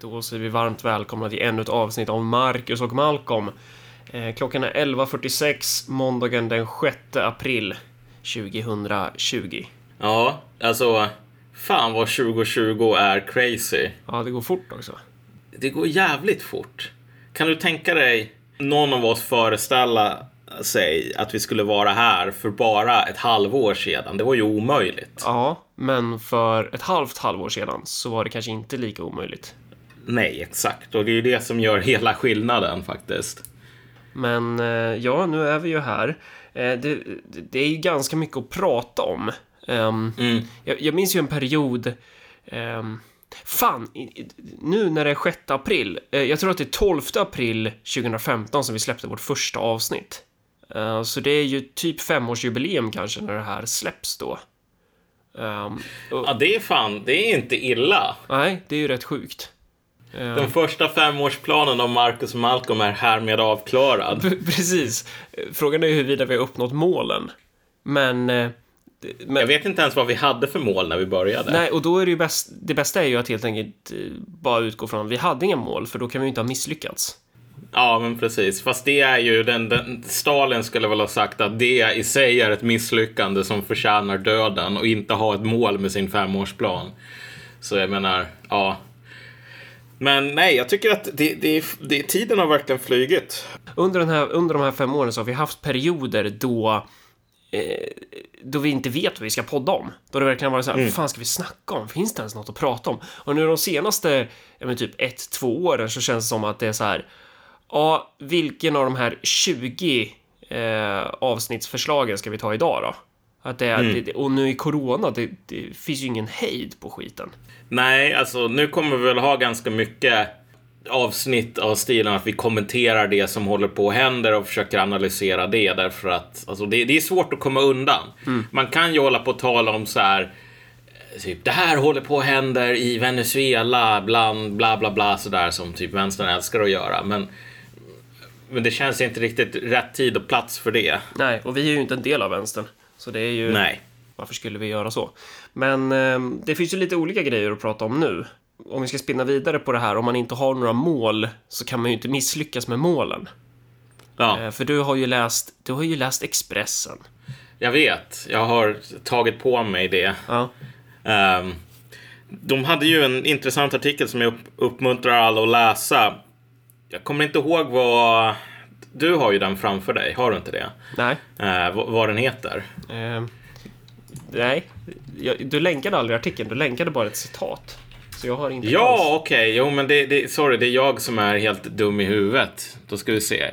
Då säger vi varmt välkomna till ännu ett avsnitt av Marcus och Malcolm. Eh, klockan är 11.46 måndagen den 6 april 2020. Ja, alltså fan vad 2020 är crazy. Ja, det går fort också. Det går jävligt fort. Kan du tänka dig någon av oss föreställa sig att vi skulle vara här för bara ett halvår sedan? Det var ju omöjligt. Ja, men för ett halvt halvår sedan så var det kanske inte lika omöjligt. Nej, exakt. Och det är ju det som gör hela skillnaden faktiskt. Men eh, ja, nu är vi ju här. Eh, det, det är ju ganska mycket att prata om. Ehm, Mm. jag, jag minns ju en period... ehm, fan, nu när det är 6 april. eh, jag tror att det är 12 april 2015 som vi släppte vårt första avsnitt. Så det är ju typ femårsjubileum kanske när det här släpps då. Ehm, och, Ja, det är fan, det är inte illa. nej, det är ju rätt sjukt. Ehm, Den första femårsplanen av Marcus Malcolm är härmed avklarad. P- Precis. Eh, Frågan är huruvida vi har uppnått målen. Men... eh, men Jag vet inte ens vad vi hade för mål när vi började. Nej, och då är det ju bäst... Det bästa är ju att helt enkelt eh, bara utgå från att vi hade inga mål, för då kan vi ju inte ha misslyckats. Ja, men precis. Fast det är ju den, den... Stalin skulle väl ha sagt att det i sig är ett misslyckande som förtjänar döden och inte ha ett mål med sin femårsplan. Så jag menar, ja. Men nej, jag tycker att det, det, det, tiden har verkligen flugit. Under, den här, under de här fem åren så har vi haft perioder då eh, då vi inte vet vad vi ska podda om. Då det verkligen varit så här, vad fan ska vi snacka om? Finns det ens något att prata om? Och nu de senaste, ja men typ ett, två åren så känns det som att det är så här, ja, vilken av de här 20 eh, avsnittsförslagen ska vi ta idag då? Att det är, det, och nu i corona, det, det finns ju ingen hejd på skiten. Nej, alltså nu kommer vi väl ha ganska mycket avsnitt av stilen att vi kommenterar det som håller på och händer och försöker analysera det därför att alltså, det, det är svårt att komma undan. Man kan ju hålla på och tala om så här eh, Typ, det här håller på och händer i Venezuela, bland bla bla bla sådär som typ vänstern älskar att göra. Men, men det känns inte riktigt rätt tid och plats för det. Nej, och vi är ju inte en del av vänstern. Så det är ju... Nej. Varför skulle vi göra så? Men eh, det finns ju lite olika grejer att prata om nu. Om vi ska spinna vidare på det här, om man inte har några mål så kan man ju inte misslyckas med målen. Ja, Eh, för du har ju läst, du har ju läst Expressen. jag vet. Jag har tagit på mig det. Ja. Ehm, de hade ju en intressant artikel som jag upp, uppmuntrar alla att läsa. Jag kommer inte ihåg vad... Du har ju den framför dig, har du inte det? Nej. Uh, vad, vad den heter. Eh, nej. Jag, du länkade aldrig artikeln, du länkade bara ett citat. Så jag har inte Ja, okej. Jo, men det, det, sorry, det är jag som är helt dum i huvudet. Då ska vi se.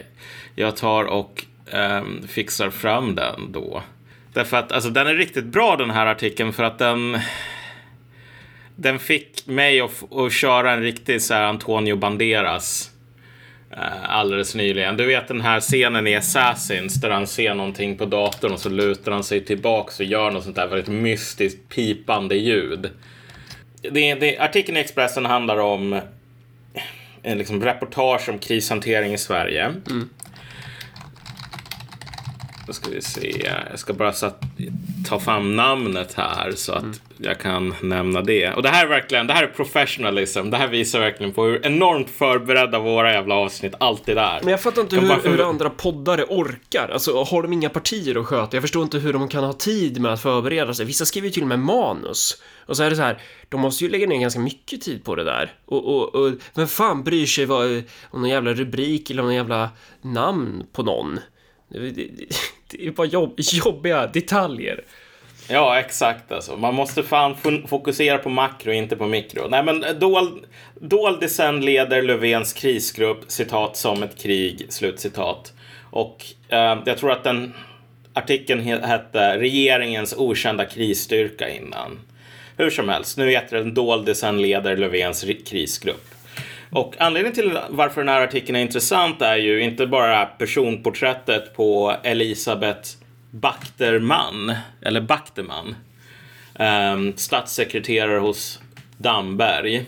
Jag tar och ehm, fixar fram den då. Därför att alltså, den är riktigt bra den här artikeln för att den... Den fick mig att, att köra en riktig så här Antonio Banderas eh, Eh, alldeles nyligen. Du vet den här scenen i Assassins där han ser någonting på datorn och så lutar han sig tillbaks och gör något sånt där väldigt mystiskt pipande ljud. Det, det, artikeln i Expressen handlar om en liksom reportage om krishantering i Sverige. Mm. Då ska vi se. Jag ska bara satt, ta fram namnet här så att jag kan nämna det. Och det här är verkligen, det här är professionalism. Det här visar verkligen på hur enormt förberedda våra jävla avsnitt alltid är. Men jag fattar inte hur, för- hur andra poddare orkar. Alltså, har de inga partier att sköta? Jag förstår inte hur de kan ha tid med att förbereda sig. Vissa skriver ju till och med manus. Och så är det så här, de måste ju lägga ner ganska mycket tid på det där. Och, och, och vem fan bryr sig vad, om någon jävla rubrik eller någon jävla namn på någon? Det, är bara jobb, jobbiga detaljer. Ja, exakt alltså. Man måste fan fokusera på makro, inte på mikro. Nej, men eh, dol- Doldisen leder Löfvens krisgrupp, citat, som ett krig, slutcitat. Och eh, jag tror att den artikeln hette Regeringens okända krisstyrka innan. Hur som helst, nu heter den Doldisen leder Löfvens krisgrupp. Och anledningen till varför den här artikeln är intressant är ju inte bara personporträttet på Elisabeth Bakterman, eller Bakterman, um, ehm, statssekreterare hos Damberg,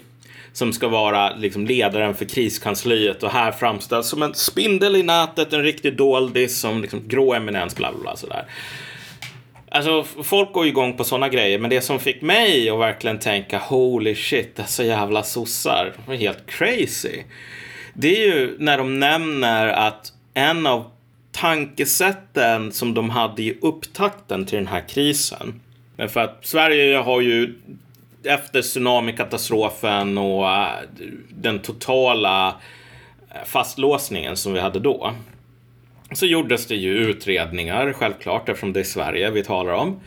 som ska vara liksom ledaren för kriskansliet och här framställs som en spindel i nätet, en riktig doldis som liksom grå eminens, bla bla bla sådär. Alltså, folk går ju igång på sådana grejer, men det som fick mig att verkligen tänka holy shit, dessa jävla sossar, de är helt crazy. Det är ju när de nämner att en av tankesätten som de hade i upptakten till den här krisen. För att Sverige har ju efter tsunamikatastrofen och äh, den totala äh, fastlåsningen som vi hade då så gjordes det ju utredningar, självklart, eftersom det är Sverige vi talar om.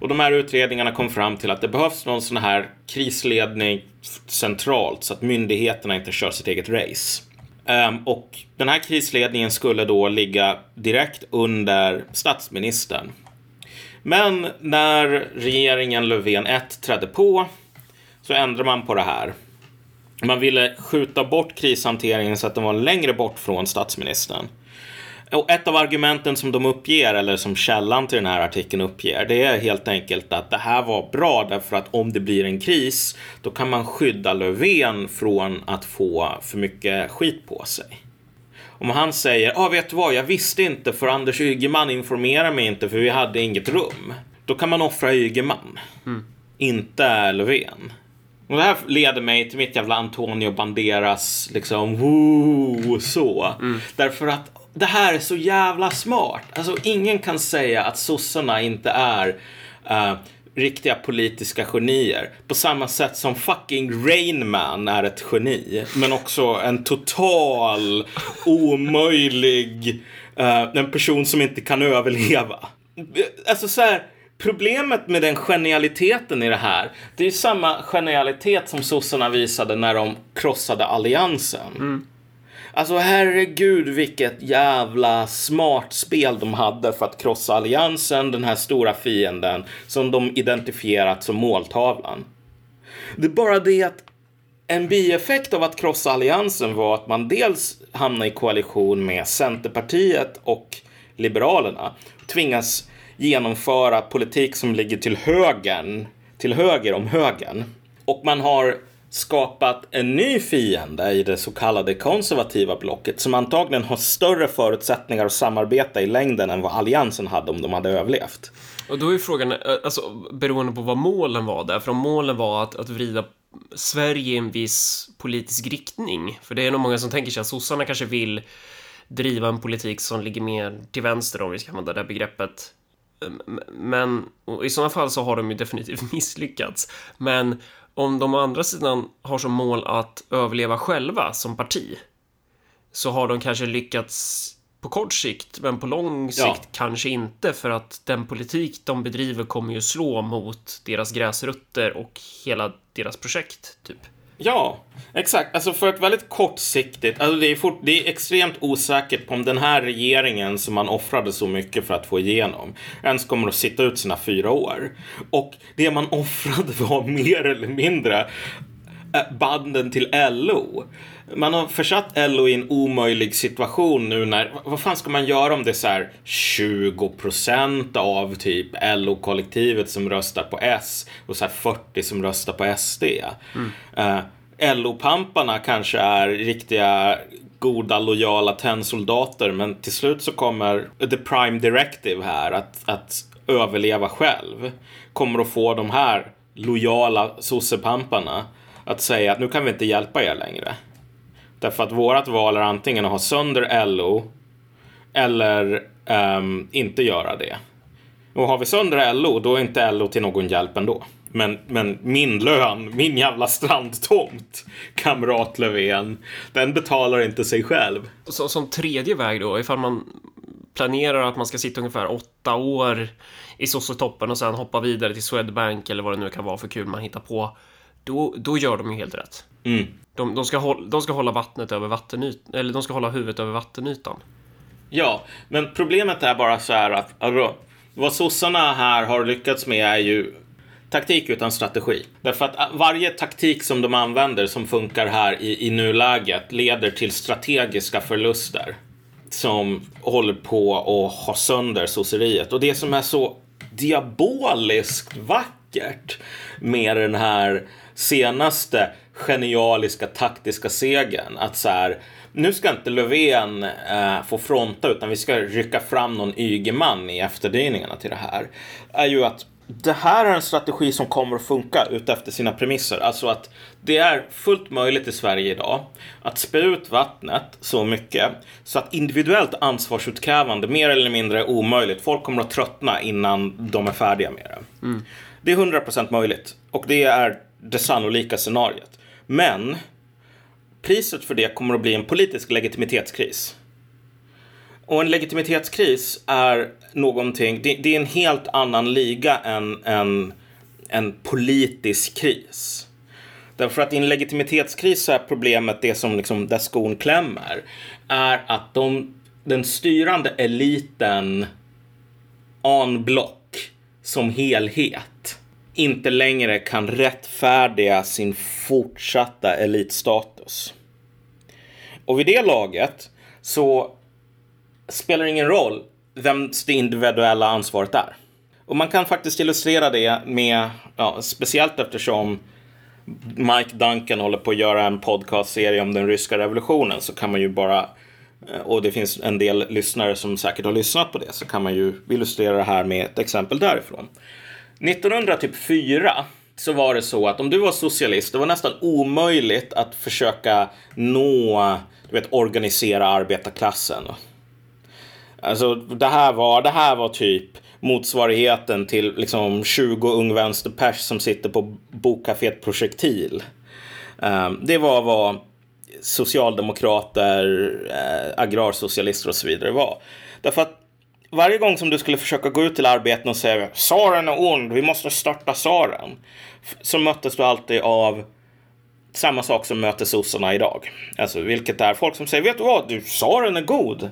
Och de här utredningarna kom fram till att det behövs någon sån här krisledning centralt så att myndigheterna inte kör sitt eget race. Um, och den här krisledningen skulle då ligga direkt under statsministern. Men när regeringen Löfven 1 trädde på så ändrade man på det här. Man ville skjuta bort krishanteringen så att den var längre bort från statsministern. Och ett av argumenten som de uppger, eller som källan till den här artikeln uppger, det är helt enkelt att det här var bra därför att om det blir en kris, då kan man skydda Löfven från att få för mycket skit på sig. Om han säger, ja ah, vet du vad, jag visste inte för Anders Ygeman informerade mig inte för vi hade inget rum. Då kan man offra Ygeman, mm. inte Löfven. Och det här leder mig till mitt jävla Antonio Banderas liksom, woo, så. Mm. Därför att det här är så jävla smart. Alltså ingen kan säga att sossarna inte är uh, riktiga politiska genier. På samma sätt som fucking Rainman är ett geni. Men också en total omöjlig, uh, en person som inte kan överleva. Alltså så här, problemet med den genialiteten i det här, det är ju samma genialitet som sossarna visade när de krossade alliansen. Mm. Alltså herregud vilket jävla smart spel de hade för att krossa alliansen, den här stora fienden som de identifierat som måltavlan. Det är bara det att en bieffekt av att krossa alliansen var att man dels hamnade i koalition med Centerpartiet och Liberalerna. Tvingas genomföra politik som ligger till högern, till höger om högern. Och man har skapat en ny fiende i det så kallade konservativa blocket som antagligen har större förutsättningar att samarbeta i längden än vad alliansen hade om de hade överlevt. Och då är frågan, eh, alltså beroende på vad målen var där, för om målen var att, att vrida Sverige i en viss politisk riktning, för det är nog många som tänker sig att sossarna kanske vill driva en politik som ligger mer till vänster om vi ska använda det begreppet. Ehm, men i sådana fall så har de ju definitivt misslyckats. Men om de å andra sidan har som mål att överleva själva som parti så har de kanske lyckats på kort sikt, men på lång sikt ja. kanske inte för att den politik de bedriver kommer ju slå mot deras gräsrötter och hela deras projekt, typ. Ja, exakt. Alltså för ett väldigt kortsiktigt, alltså det är, fort, det är extremt osäkert på om den här regeringen som man offrade så mycket för att få igenom ens kommer att sitta ut sina fyra år. Och det man offrade var mer eller mindre eh, banden till LO. Man har försatt LO i en omöjlig situation nu när, vad fan ska man göra om det är så här 20% av typ LO-kollektivet som röstar på S och så här 40 som röstar på SD. Mm. Uh, eh, LO-pamparna kanske är riktiga goda, lojala tennsoldater men till slut så kommer the prime directive här att, att överleva själv. Kommer att få de här lojala sossepamparna att säga att nu kan vi inte hjälpa er längre. Därför att vårat val är antingen att ha sönder LO eller um, inte göra det. Och har vi sönder LO, då är inte LO till någon hjälp ändå. Men, men min lön, min jävla strandtomt, kamrat Löfven, den betalar inte sig själv. Så, som tredje väg då, ifall man planerar att man ska sitta ungefär åtta år i sossetoppen och sen hoppa vidare till Swedbank eller vad det nu kan vara för kul man hittar på. Då, då gör de ju helt rätt. Mm. De, de, ska hålla, de ska hålla vattnet över vattenytan, eller de ska hålla huvudet över vattenytan. Ja, men problemet är bara så här att alltså, vad sossarna här har lyckats med är ju taktik utan strategi. Därför att äh, varje taktik som de använder som funkar här i, i nuläget leder till strategiska förluster som håller på att ha sönder sosseriet. Och det som är så diaboliskt vackert med den här senaste genialiska taktiska segern. Att så här, nu ska inte Löfven eh, få fronta utan vi ska rycka fram någon Ygeman i efterdyningarna till det här. Är ju att det här är en strategi som kommer att funka utefter sina premisser. Alltså att det är fullt möjligt i Sverige idag att spä ut vattnet så mycket så att individuellt ansvarsutkrävande mer eller mindre är omöjligt. Folk kommer att tröttna innan de är färdiga med det. Mm. Det är 100% möjligt och det är det sannolika scenariot. Men priset för det kommer att bli en politisk legitimitetskris. Och en legitimitetskris är någonting, det, det är en helt annan liga än en, en politisk kris. Därför att i en legitimitetskris så är problemet det som liksom, där skon klämmer, är att de, den styrande eliten en block som helhet inte längre kan rättfärdiga sin fortsatta elitstatus. Och vid det laget så spelar det ingen roll vems det individuella ansvaret är. Och man kan faktiskt illustrera det med, ja, speciellt eftersom Mike Duncan håller på att göra en podcastserie om den ryska revolutionen så kan man ju bara eh, och det finns en del lyssnare som säkert har lyssnat på det så kan man ju illustrera det här med ett exempel därifrån. 1904 så var det så att om du var socialist, det var nästan omöjligt att försöka nå, du vet, organisera arbetarklassen. Alltså det här var, det här var typ motsvarigheten till liksom 20 ung vänsterpers som sitter på bokcaféet Projektil. Ehm, det var vad socialdemokrater, eh, agrarsocialister och så vidare var. Därför att varje gång som du skulle försöka gå ut till arbeten och säga tsaren är ond, vi måste störta tsaren. Så möttes du alltid av samma sak som möter sossarna idag. Alltså vilket är folk som säger, vet du vad, du, tsaren är god.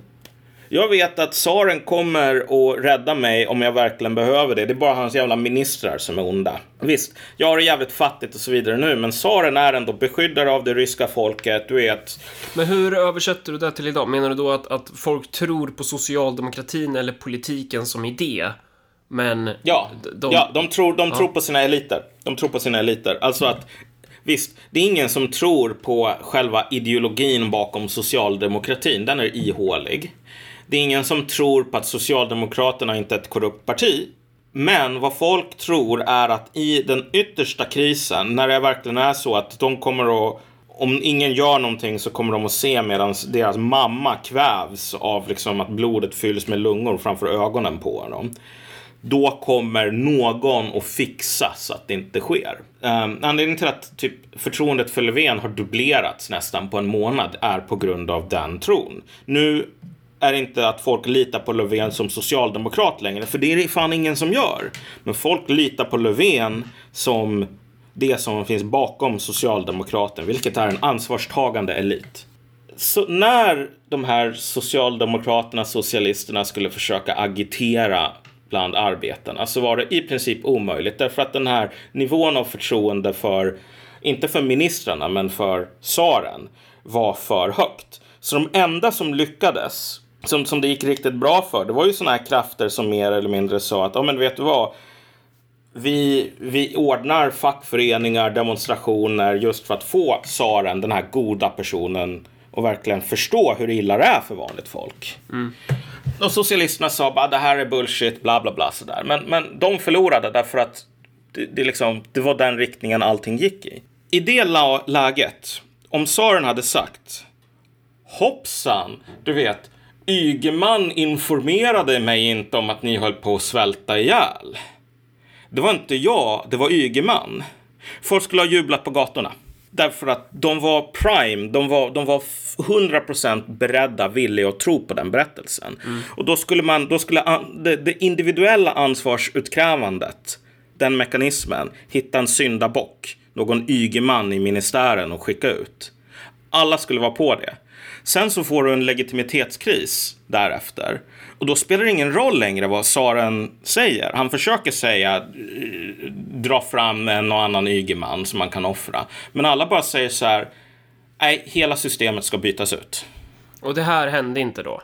Jag vet att tsaren kommer att rädda mig om jag verkligen behöver det. Det är bara hans jävla ministrar som är onda. Visst, jag har det jävligt fattigt och så vidare nu, men tsaren är ändå beskyddare av det ryska folket, du vet. Men hur översätter du det till idag? Menar du då att, att folk tror på socialdemokratin eller politiken som idé? Men... Ja, de, ja, de tror, de ja. tror på sina eliter. De tror på sina eliter. Alltså att Visst, det är ingen som tror på själva ideologin bakom socialdemokratin. Den är ihålig. Det är ingen som tror på att Socialdemokraterna inte är ett korrupt parti. Men vad folk tror är att i den yttersta krisen, när det verkligen är så att de kommer att om ingen gör någonting så kommer de att se medan deras mamma kvävs av liksom att blodet fylls med lungor framför ögonen på dem. Då kommer någon att fixa så att det inte sker. Um, anledningen till att typ, förtroendet för Löfven har dubblerats nästan på en månad är på grund av den tron. Nu är inte att folk litar på Löfven som socialdemokrat längre, för det är det fan ingen som gör. Men folk litar på Löfven som det som finns bakom socialdemokraten, vilket är en ansvarstagande elit. Så när de här socialdemokraterna, socialisterna skulle försöka agitera bland arbetarna så var det i princip omöjligt därför att den här nivån av förtroende för, inte för ministrarna, men för tsaren var för högt. Så de enda som lyckades som, som det gick riktigt bra för. Det var ju sådana här krafter som mer eller mindre sa att, ja men vet du vad, vi, vi ordnar fackföreningar, demonstrationer just för att få tsaren, den här goda personen, och verkligen förstå hur illa det är för vanligt folk. Mm. Och socialisterna sa bara det här är bullshit, bla bla bla sådär. Men, men de förlorade därför att det, det, liksom, det var den riktningen allting gick i. I det läget, om tsaren hade sagt hoppsan, du vet, Ygeman informerade mig inte om att ni höll på att svälta ihjäl. Det var inte jag, det var Ygeman. Folk skulle ha jublat på gatorna. Därför att de var prime, de var, de var 100% beredda, villiga att tro på den berättelsen. Mm. Och då skulle man, då skulle det, det individuella ansvarsutkrävandet, den mekanismen, hitta en syndabock, någon Ygeman i ministären och skicka ut. Alla skulle vara på det. Sen så får du en legitimitetskris därefter. Och då spelar det ingen roll längre vad Saren säger. Han försöker säga, eh, dra fram en och annan Ygeman som man kan offra. Men alla bara säger så här, nej, hela systemet ska bytas ut. Och det här hände inte då?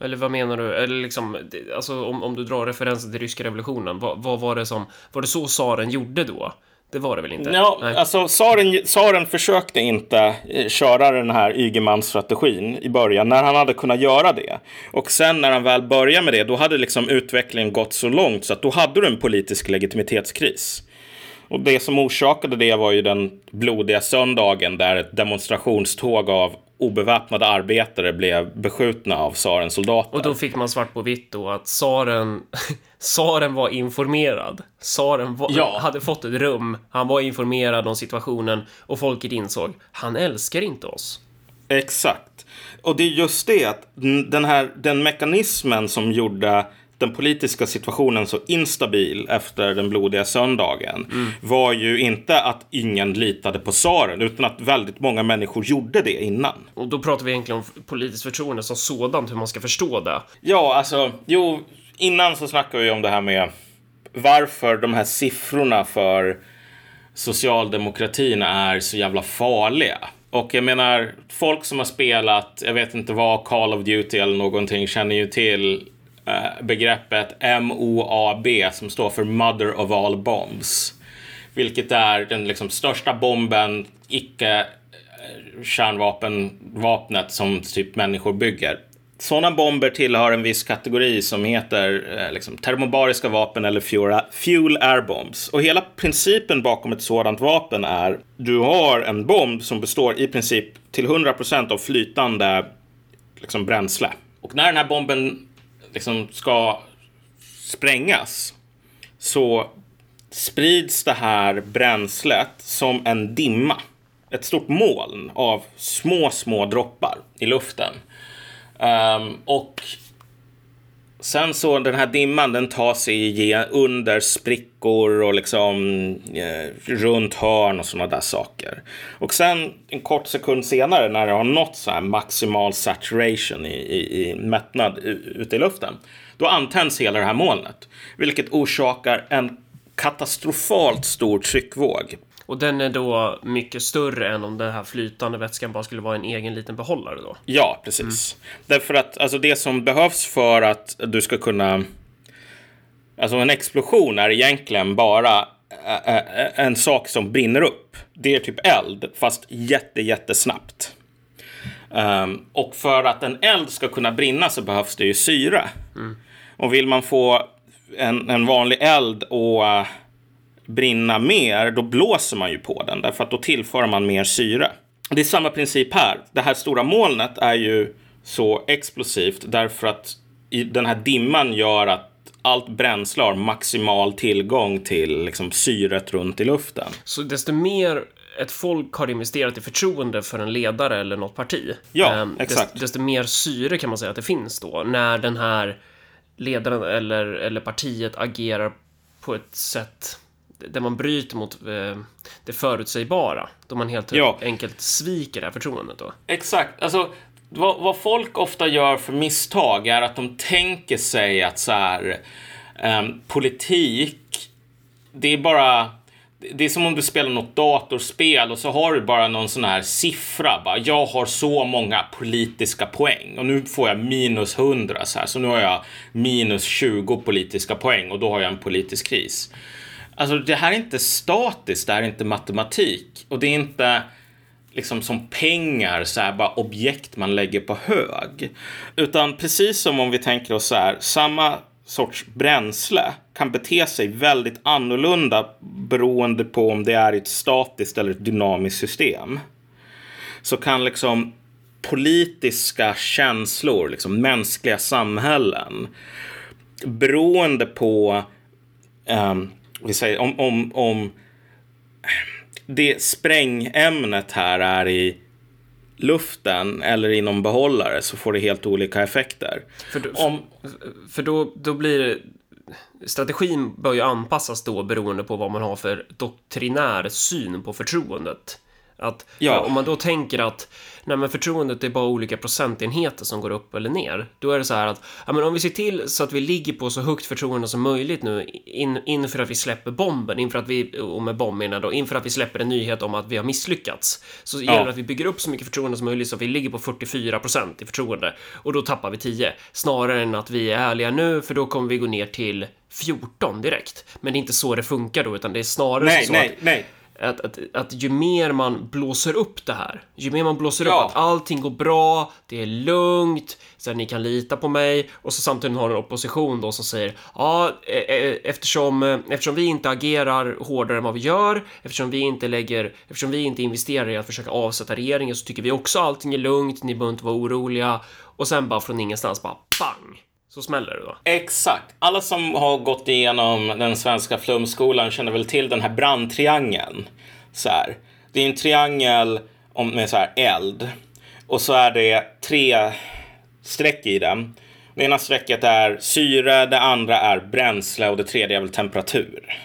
Eller vad menar du? Eller liksom, alltså om, om du drar referensen till ryska revolutionen, vad, vad var det som, var det så Saren gjorde då? Det var det väl inte? Ja, alltså tsaren, tsaren försökte inte eh, köra den här Ygeman-strategin i början när han hade kunnat göra det. Och sen när han väl började med det, då hade liksom utvecklingen gått så långt så att då hade du en politisk legitimitetskris. Och det som orsakade det var ju den blodiga söndagen där ett demonstrationståg av obeväpnade arbetare blev beskjutna av tsarens soldater. Och då fick man svart på vitt då att tsaren, tsaren var informerad. Tsaren var, Ja. hade fått ett rum, han var informerad om situationen och folket insåg, han älskar inte oss. Exakt. Och det är just det att den här den mekanismen som gjorde den politiska situationen så instabil efter den blodiga söndagen var ju inte att ingen litade på tsaren utan att väldigt många människor gjorde det innan. Och då pratar vi egentligen om politiskt förtroende som sådant, hur man ska förstå det. Ja, alltså, jo, innan så snackade vi om det här med varför de här siffrorna för socialdemokratin är så jävla farliga. Och jag menar, folk som har spelat, jag vet inte vad, Call of Duty eller någonting, känner ju till eh, begreppet MOAB som står för Mother of All Bombs. Vilket är den liksom största bomben, icke-kärnvapenvapnet eh, som typ människor bygger. Sådana bomber tillhör en viss kategori som heter eh, liksom, termobariska vapen eller fuel, fuel air bombs. Och hela principen bakom ett sådant vapen är du har en bomb som består i princip till 100% av flytande liksom, bränsle. Och när den här bomben liksom, ska sprängas så sprids det här bränslet som en dimma. Ett stort moln av små, små droppar i luften. Um, och sen så den här dimman den tar sig under sprickor och liksom eh, runt hörn och sådana där saker. Och sen en kort sekund senare när det har nått så här maximal saturation i, i, i mättnad ute i luften. Då antänds hela det här molnet. Vilket orsakar en katastrofalt stor tryckvåg. Och den är då mycket större än om den här flytande vätskan bara skulle vara en egen liten behållare då. Ja, precis. Därför att alltså, det som behövs för att du ska kunna... Alltså en explosion är egentligen bara en sak som brinner upp. Det är typ eld, fast jätte, jättesnabbt. Um, och för att en eld ska kunna brinna så behövs det ju syre. Och vill man få en, en vanlig eld att brinna mer, då blåser man ju på den. Därför att då tillför man mer syre. Det är samma princip här. Det här stora molnet är ju så explosivt därför att den här dimman gör att allt bränsle har maximal tillgång till liksom, syret runt i luften. Så desto mer ett folk har investerat i förtroende för en ledare eller något parti, Ja, ehm, exakt. Desto, desto mer syre kan man säga att det finns då, när den här ledaren eller, eller partiet agerar på ett sätt där man bryter mot eh, det förutsägbara, då man helt Ja. enkelt sviker det här förtroendet då. Exakt. Alltså, vad, vad folk ofta gör för misstag är att de tänker sig att så här, ehm, politik, det är bara... Det är som om du spelar något datorspel och så har du bara någon sån här siffra. Bara, jag har så många politiska poäng och nu får jag minus 100 så här. Så nu har jag minus 20 politiska poäng och då har jag en politisk kris. Alltså det här är inte statiskt, det här är inte matematik. Och det är inte liksom som pengar, så här, bara objekt man lägger på hög. Utan precis som om vi tänker oss så här, samma sorts bränsle kan bete sig väldigt annorlunda beroende på om det är ett statiskt eller ett dynamiskt system. Så kan liksom politiska känslor, liksom mänskliga samhällen, beroende på um, vi säger, om, om, om det sprängämnet här är i luften eller i någon behållare så får det helt olika effekter. För då, Om, för då, då blir det... Strategin bör ju anpassas då beroende på vad man har för doktrinär syn på förtroendet. Att Ja. om man då tänker att nej, men förtroendet är bara olika procentenheter som går upp eller ner. Då är det så här att ja, men om vi ser till så att vi ligger på så högt förtroende som möjligt nu in, inför att vi släpper bomben, inför att vi, och med bomb menar då, inför att vi släpper en nyhet om att vi har misslyckats. Så gäller det att vi bygger upp så mycket förtroende som möjligt så att vi ligger på 44 procent i förtroende och då tappar vi 10. Snarare än att vi är ärliga nu för då kommer vi gå ner till 14 direkt. Men det är inte så det funkar då, utan det är snarare Nej, så nej, att nej. Att, att, att ju mer man blåser upp det här, ju mer man blåser Ja. upp att allting går bra, det är lugnt, så här, ni kan lita på mig och så samtidigt har en opposition då som säger ja, eh, eh, eftersom, eftersom vi inte agerar hårdare än vad vi gör, eftersom vi inte lägger, eftersom vi inte investerar i att försöka avsätta regeringen så tycker vi också allting är lugnt, ni behöver inte vara oroliga och sen bara från ingenstans bara bang så smäller det då. Exakt. Alla som har gått igenom den svenska flumskolan känner väl till den här brandtriangeln. Så här. Det är en triangel med så här eld. Och så är det tre streck i den. Det ena strecket är syre, det andra är bränsle och det tredje är väl temperatur.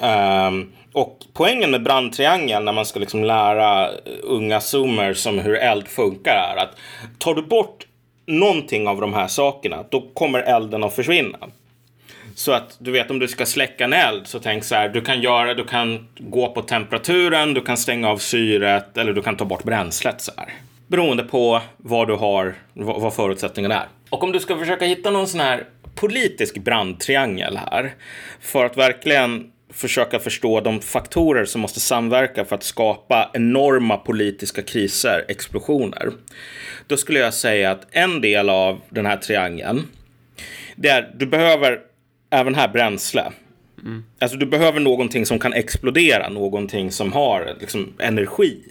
Ehm, och poängen med brandtriangeln när man ska liksom lära unga zoomers om hur eld funkar är att tar du bort någonting av de här sakerna då kommer elden att försvinna. Så att du vet om du ska släcka en eld så tänk så här. Du kan göra, du kan gå på temperaturen, du kan stänga av syret eller du kan ta bort bränslet så här. Beroende på vad du har, vad, vad förutsättningarna är. Och om du ska försöka hitta någon sån här politisk brandtriangel här för att verkligen försöka förstå de faktorer som måste samverka för att skapa enorma politiska kriser, explosioner. Då skulle jag säga att en del av den här triangeln det är, du behöver även här bränsle. Alltså du behöver någonting som kan explodera, någonting som har liksom, energi.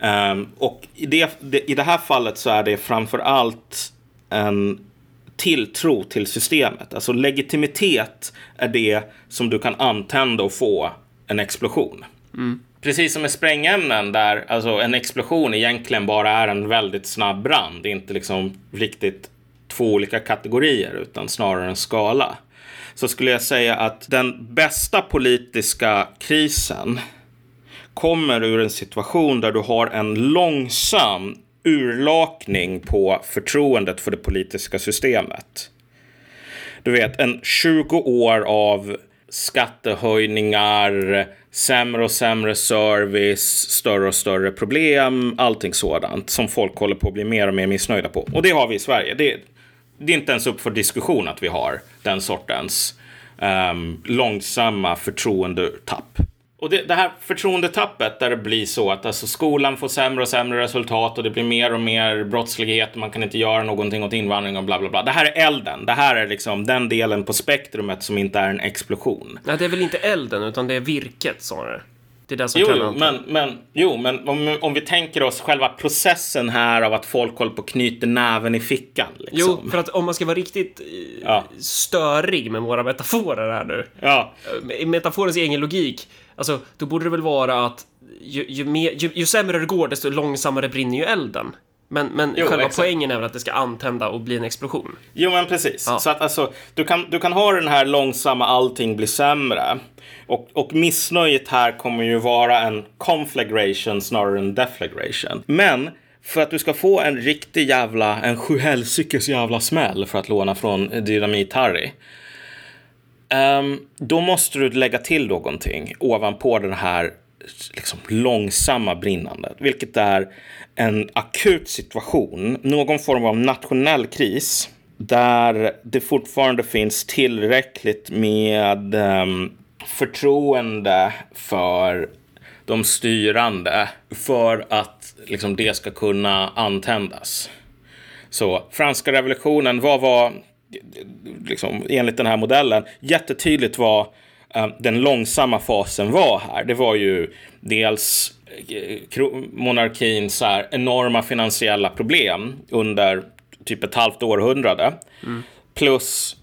Ehm, och i det, det, i det här fallet så är det framför allt en tilltro till systemet. Alltså legitimitet är det som du kan antända och få en explosion. Precis som med sprängämnen där alltså en explosion egentligen bara är en väldigt snabb brand. Det är inte liksom riktigt två olika kategorier utan snarare en skala. Så skulle jag säga att den bästa politiska krisen kommer ur en situation där du har en långsam urlakning på förtroendet för det politiska systemet. Du vet, en 20 år av skattehöjningar, sämre och sämre service, större och större problem, allting sådant som folk håller på att bli mer och mer missnöjda på. Och det har vi i Sverige. Det, det är inte ens upp för diskussion att vi har den sortens um, långsamma förtroendetapp. Och det, det här förtroendetappet där det blir så att alltså, skolan får sämre och sämre resultat och det blir mer och mer brottslighet och man kan inte göra någonting åt invandring och bla bla bla. Det här är elden. Det här är liksom den delen på spektrumet som inte är en explosion. Nej, det är väl inte elden utan det är virket snarare. Det är det som Jo, jo, men, men, jo, men om, om vi tänker oss själva processen här av att folk håller på och knyter näven i fickan. Liksom. Jo, för att om man ska vara riktigt eh, Ja. störig med våra metaforer här nu. Ja, I metaforens egen logik, alltså, då borde det väl vara att ju, ju, mer, ju, ju sämre det går, desto långsammare brinner ju elden. Men, men Jo, själva exakt. poängen är väl att det ska antända och bli en explosion. Jo, men precis. Ja. Så att alltså, du kan, du kan ha den här långsamma allting blir sämre. Och, och missnöjet här kommer ju vara en conflagration snarare än deflagration. Men för att du ska få en riktig jävla, en sjuhelsikes jävla smäll för att låna från Dynamit-Harry. Um, då måste du lägga till någonting ovanpå den här liksom, långsamma brinnandet. Vilket är en akut situation, någon form av nationell kris. Där det fortfarande finns tillräckligt med um, förtroende för de styrande för att liksom, det ska kunna antändas. Så franska revolutionen, vad var, liksom, enligt den här modellen, jättetydligt vad eh, den långsamma fasen var här. Det var ju dels eh, monarkins här, enorma finansiella problem under typ ett halvt århundrade. Plus,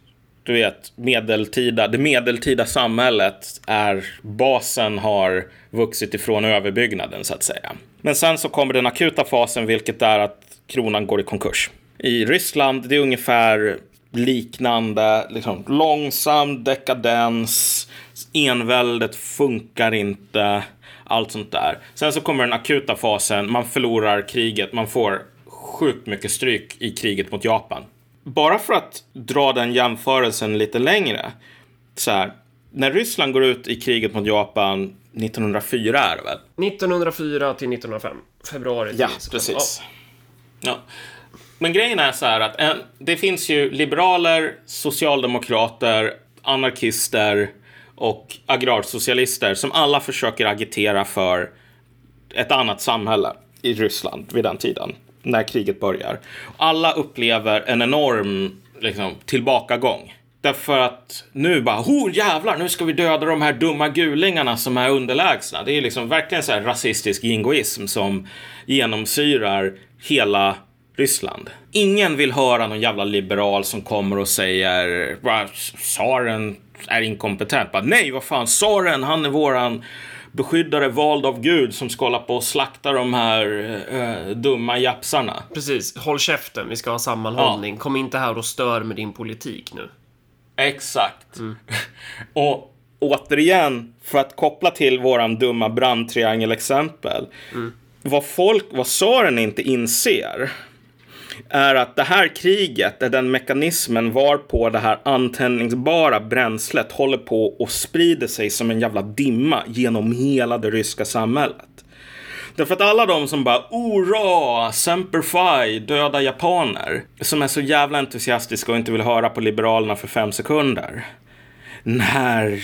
du vet, medeltida, det medeltida samhället är basen har vuxit ifrån överbyggnaden så att säga. Men sen så kommer den akuta fasen, vilket är att kronan går i konkurs. I Ryssland, det är ungefär liknande, liksom långsam dekadens, enväldet funkar inte, allt sånt där. Sen så kommer den akuta fasen, man förlorar kriget, man får sjukt mycket stryk i kriget mot Japan. Bara för att dra den jämförelsen lite längre. Så här, när Ryssland går ut i kriget mot Japan 1904 är det väl? 1904 till 1905. Februari. Ja, precis. Ja. Men grejen är så här att en, det finns ju liberaler, socialdemokrater, anarkister och agrarsocialister som alla försöker agitera för ett annat samhälle i Ryssland vid den tiden, när kriget börjar. Alla upplever en enorm liksom, tillbakagång. Därför att nu bara, oh jävlar, nu ska vi döda de här dumma gulingarna som är underlägsna. Det är liksom verkligen så här rasistisk jingoism som genomsyrar hela Ryssland. Ingen vill höra någon jävla liberal som kommer och säger tsaren är inkompetent. Bara, Nej, vad fan, tsaren, han är våran beskyddare vald av Gud som ska hålla på och slakta de här uh, dumma japsarna. Precis, håll käften, vi ska ha sammanhållning. Ja. Kom inte här och stör med din politik nu. Exakt. Mm. och återigen, för att koppla till våran dumma brandtriangel-exempel. Mm. Vad folk, vad tsaren inte inser är att det här kriget är den mekanismen varpå det här antändningsbara bränslet håller på och sprider sig som en jävla dimma genom hela det ryska samhället. Därför att alla de som bara ora, semperfi, döda japaner, som är så jävla entusiastiska och inte vill höra på Liberalerna för fem sekunder. När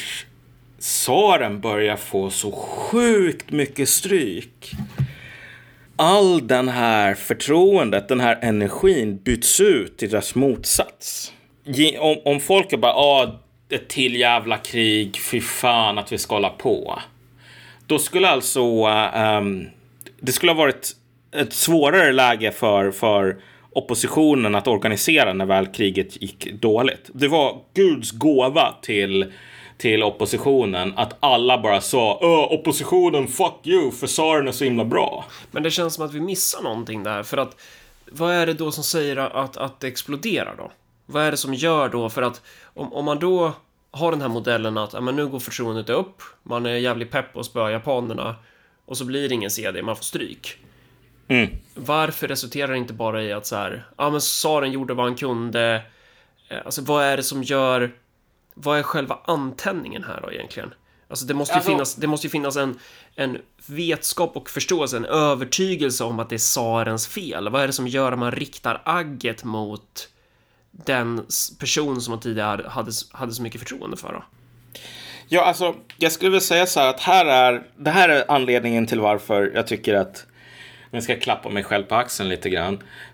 tsaren börjar få så sjukt mycket stryk all den här förtroendet, den här energin byts ut till dess motsats. Om, om folk är bara, ah, ett till jävla krig, fy fan att vi ska hålla på. Då skulle alltså, um, det skulle ha varit ett svårare läge för, för oppositionen att organisera när väl kriget gick dåligt. Det var Guds gåva till till oppositionen att alla bara sa oppositionen, fuck you, för tsaren är så himla bra. Men det känns som att vi missar någonting där, för att vad är det då som säger att, att det exploderar då? Vad är det som gör då, för att om, om man då har den här modellen att ja, men nu går förtroendet upp, man är jävligt pepp på att spöa japanerna och så blir det ingen CD, man får stryk. Mm. Varför resulterar det inte bara i att så här, ja men tsaren gjorde vad han kunde, eh, alltså vad är det som gör vad är själva antändningen här då egentligen? Alltså det måste ju alltså, finnas, det måste finnas en, en vetskap och förståelse, en övertygelse om att det är tsarens fel. Vad är det som gör att man riktar agget mot den person som man tidigare hade, hade så mycket förtroende för? Då? Ja, alltså, jag skulle vilja säga så här att här är, det här är anledningen till varför jag tycker att jag ska klappa mig själv på axeln lite grann.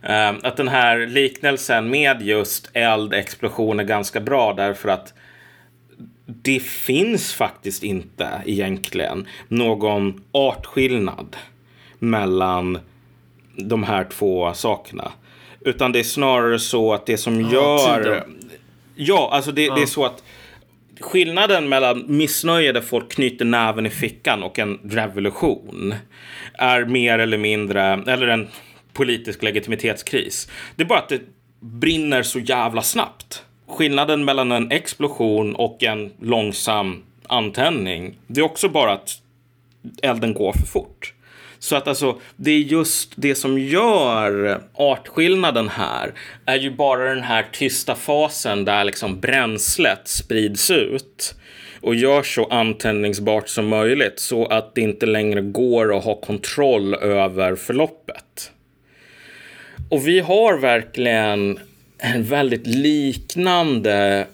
Uh, att den här liknelsen med just eld, explosion är ganska bra därför att det finns faktiskt inte egentligen någon artskillnad mellan de här två sakerna. Utan det är snarare så att det som oh, gör... Tiden. Ja, alltså det, oh. det är så att skillnaden mellan missnöje där folk knyter näven i fickan och en revolution är mer eller mindre, eller en politisk legitimitetskris. Det är bara att det brinner så jävla snabbt skillnaden mellan en explosion och en långsam antändning, det är också bara att elden går för fort. Så att alltså, det är just det som gör artskillnaden här är ju bara den här tysta fasen där liksom bränslet sprids ut och görs så antändningsbart som möjligt så att det inte längre går att ha kontroll över förloppet. Och vi har verkligen väldigt liknande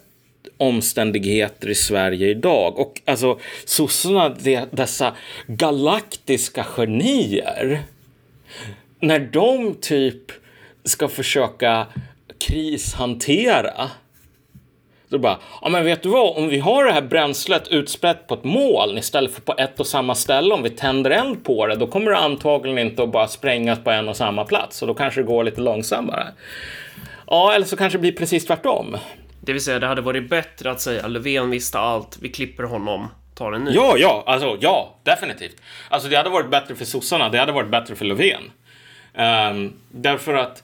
omständigheter i Sverige idag. Och alltså sossarna, dessa galaktiska genier, när de typ ska försöka krishantera då bara, ja men vet du vad, om vi har det här bränslet utspritt på ett moln istället för på ett och samma ställe, om vi tänder eld på det, då kommer det antagligen inte att bara sprängas på en och samma plats och då kanske det går lite långsammare. Ja, eller så kanske det blir precis tvärtom. Det vill säga, det hade varit bättre att säga Löfven visste allt, vi klipper honom, tar en ny. Ja, ja, alltså ja, definitivt. Alltså det hade varit bättre för sossarna, det hade varit bättre för Löfven. Um, därför att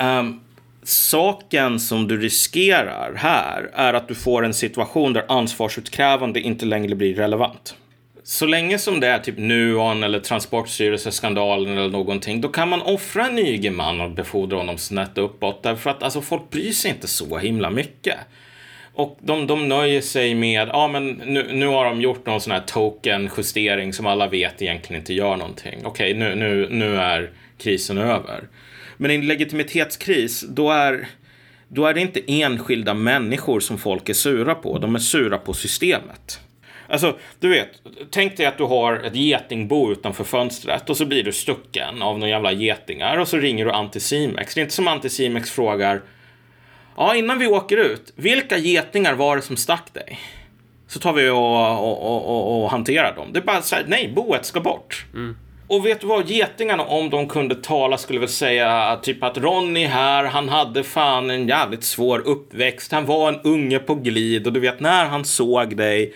um, saken som du riskerar här är att du får en situation där ansvarsutkrävande inte längre blir relevant så länge som det är typ Nuon eller Transportstyrelseskandalen eller någonting, då kan man offra en Ygeman och befordra honom snett uppåt. Därför att alltså, folk bryr sig inte så himla mycket. Och de, de nöjer sig med, ja men nu, nu har de gjort någon sån här token-justering som alla vet egentligen inte gör någonting. Okej, nu, nu, nu är krisen över. Men i en legitimitetskris, då är, då är det inte enskilda människor som folk är sura på. De är sura på systemet. Alltså, du vet, tänk dig att du har ett getingbo utanför fönstret och så blir du stucken av några jävla getingar och så ringer du Anticimex. Det är inte som Anticimex frågar Ja, innan vi åker ut, vilka getingar var det som stack dig? Så tar vi och, och, och, och hanterar dem. Det är bara så här, nej, boet ska bort. Mm. Och vet du vad, getingarna om de kunde tala skulle väl säga typ att Ronny här, han hade fan en jävligt svår uppväxt. Han var en unge på glid och du vet när han såg dig,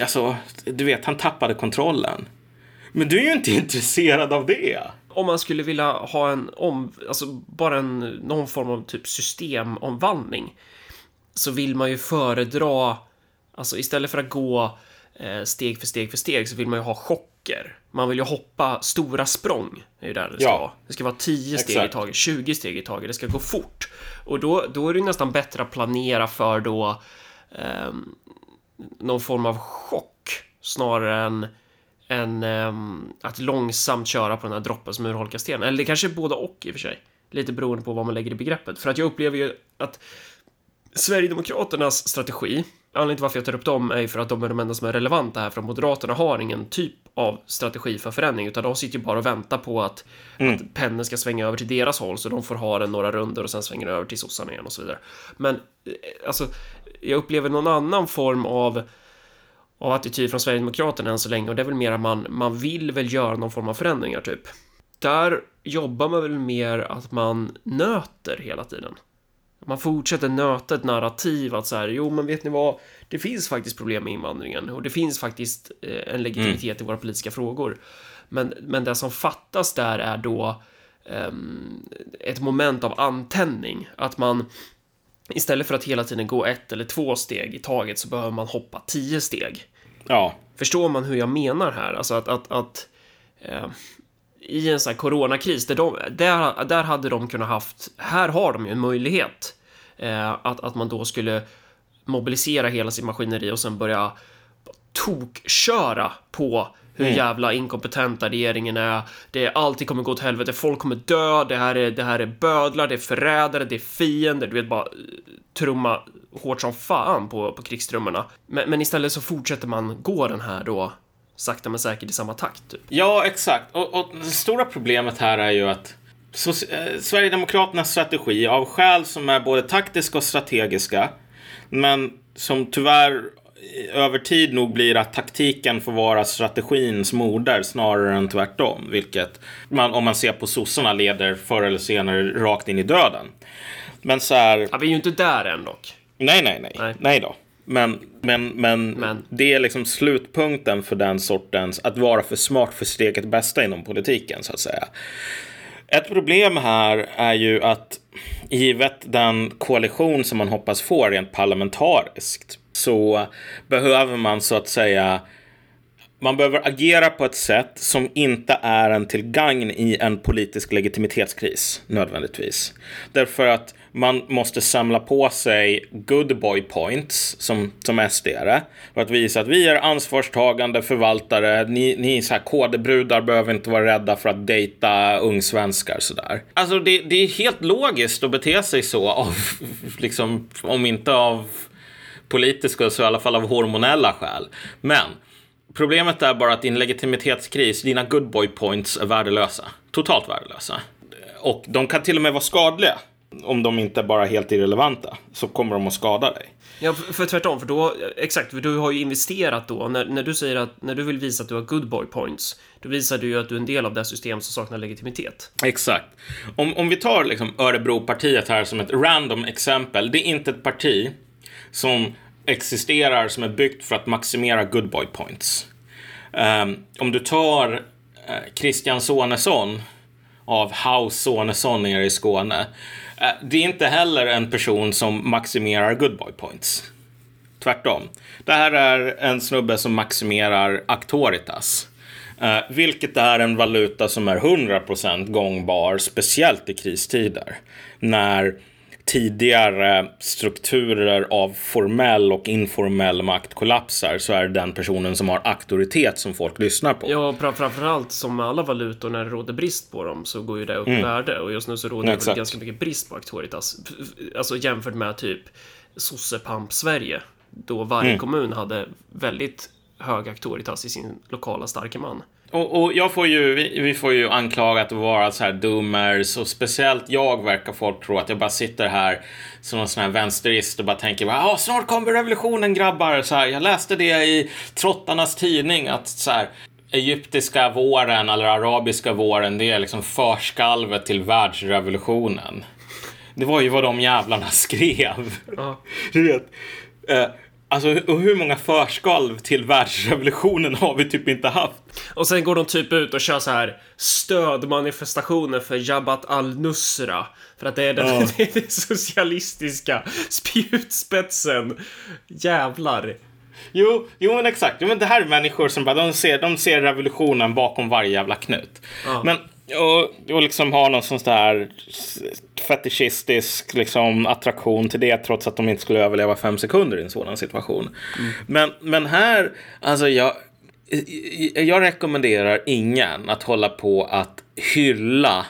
alltså, du vet, han tappade kontrollen. Men du är ju inte intresserad av det om man skulle vilja ha en om, alltså bara en, någon form av typ systemomvandling så vill man ju föredra, alltså istället för att gå eh, steg för steg för steg så vill man ju ha chocker. Man vill ju hoppa stora språng. Det är ju där det ska ja. vara. Det ska vara 10 steg i taget, 20 steg i taget. Det ska gå fort. Och då, då är det nästan bättre att planera för då eh, någon form av chock snarare än än um, att långsamt köra på den här droppen som urholkar stenen. Eller det kanske är både och i och för sig. Lite beroende på vad man lägger i begreppet. För att jag upplever ju att Sverigedemokraternas strategi, anledningen till varför jag tar upp dem är ju för att de är de enda som är relevanta här, för att Moderaterna har ingen typ av strategi för förändring, utan de sitter ju bara och väntar på att, mm. att pendeln ska svänga över till deras håll, så de får ha den några runder och sen svänger den över till sossarna igen och så vidare. Men eh, alltså, jag upplever någon annan form av av attityd från Sverigedemokraterna än så länge och det är väl mer att man, man vill väl göra någon form av förändringar typ. Där jobbar man väl mer att man nöter hela tiden. Man fortsätter nöta ett narrativ att så här, jo men vet ni vad, det finns faktiskt problem med invandringen och det finns faktiskt eh, en legitimitet mm. i våra politiska frågor. Men, men det som fattas där är då um, ett moment av antändning, att man Istället för att hela tiden gå ett eller två steg i taget så behöver man hoppa tio steg. Ja. Förstår man hur jag menar här? Alltså att, att, att eh, i en sån här coronakris, där, de, där, där hade de kunnat haft, här har de ju en möjlighet eh, att, att man då skulle mobilisera hela sin maskineri och sen börja tokköra på hur mm. jävla inkompetenta regeringen är. Det är alltid kommer gå åt helvete. Folk kommer dö. Det här är, det här är bödlar, det är förrädare, det är fiender. Du vet, bara trumma hårt som fan på, på krigstrummorna. Men, men istället så fortsätter man gå den här då sakta men säkert i samma takt. Typ. Ja, exakt. Och, och det stora problemet här är ju att så, eh, Sverigedemokraternas strategi av skäl som är både taktiska och strategiska men som tyvärr över tid nog blir att taktiken får vara strategins moder snarare än tvärtom. Vilket man, om man ser på sossarna leder förr eller senare rakt in i döden. Men så här... Ja, vi är ju inte där än dock. Nej, nej, nej. Nej, nej då. Men, men, men, men, det är liksom slutpunkten för den sortens att vara för smart för sitt eget bästa inom politiken så att säga. Ett problem här är ju att givet den koalition som man hoppas få rent parlamentariskt så behöver man så att säga man behöver agera på ett sätt som inte är en till gagn i en politisk legitimitetskris nödvändigtvis. Därför att man måste samla på sig good boy points som, som sd för att visa att vi är ansvarstagande förvaltare. Ni, ni så här kodebrudar behöver inte vara rädda för att dejta ungsvenskar sådär. Alltså det, det är helt logiskt att bete sig så av, liksom, om inte av politiska så i alla fall av hormonella skäl. Men problemet är bara att din legitimitetskris, dina good boy points är värdelösa. Totalt värdelösa. Och de kan till och med vara skadliga. Om de inte bara är helt irrelevanta så kommer de att skada dig. Ja, för tvärtom, för då, exakt, för du har ju investerat då. När, när du säger att, när du vill visa att du har good boy points, då visar du ju att du är en del av det system som saknar legitimitet. Exakt. Om, om vi tar liksom Örebropartiet här som ett random exempel. Det är inte ett parti som existerar som är byggt för att maximera good boy points. Um, om du tar uh, Christian Sonesson av House Sonesson nere i Skåne. Uh, det är inte heller en person som maximerar good boy points. tvärtom. Det här är en snubbe som maximerar Actoritas. Uh, vilket är en valuta som är 100% gångbar, speciellt i kristider. När tidigare strukturer av formell och informell makt kollapsar så är det den personen som har auktoritet som folk lyssnar på. Ja, framförallt som med alla valutor när det råder brist på dem så går ju det upp mm. värde och just nu så råder det ganska mycket brist på auktoritas. Alltså jämfört med typ sossepamp Sverige då varje mm. kommun hade väldigt hög auktoritas i sin lokala starke man. Och, och, jag får ju, vi, vi, får ju anklagat att vara så här dummers och speciellt jag verkar folk tro att jag bara sitter här som någon sån här vänsterist och bara tänker ja snart kommer revolutionen grabbar. Så här, jag läste det i Trottarnas tidning att så här, egyptiska våren eller arabiska våren det är liksom förskalvet till världsrevolutionen. Det var ju vad de jävlarna skrev. Ja. Du vet. Alltså hur många förskalv till världsrevolutionen har vi typ inte haft? Och sen går de typ ut och kör så här stödmanifestationer för Jabhat al-Nusra. För att det är den, ja. den socialistiska spjutspetsen. Jävlar. Jo, jo men exakt. Jo, men det här är människor som bara, de ser, de ser revolutionen bakom varje jävla knut. Ja. Men och, och liksom ha någon sån där fetischistisk liksom, attraktion till det trots att de inte skulle överleva fem sekunder i en sådan situation. Mm. Men, men här, alltså jag, jag rekommenderar ingen att hålla på att hylla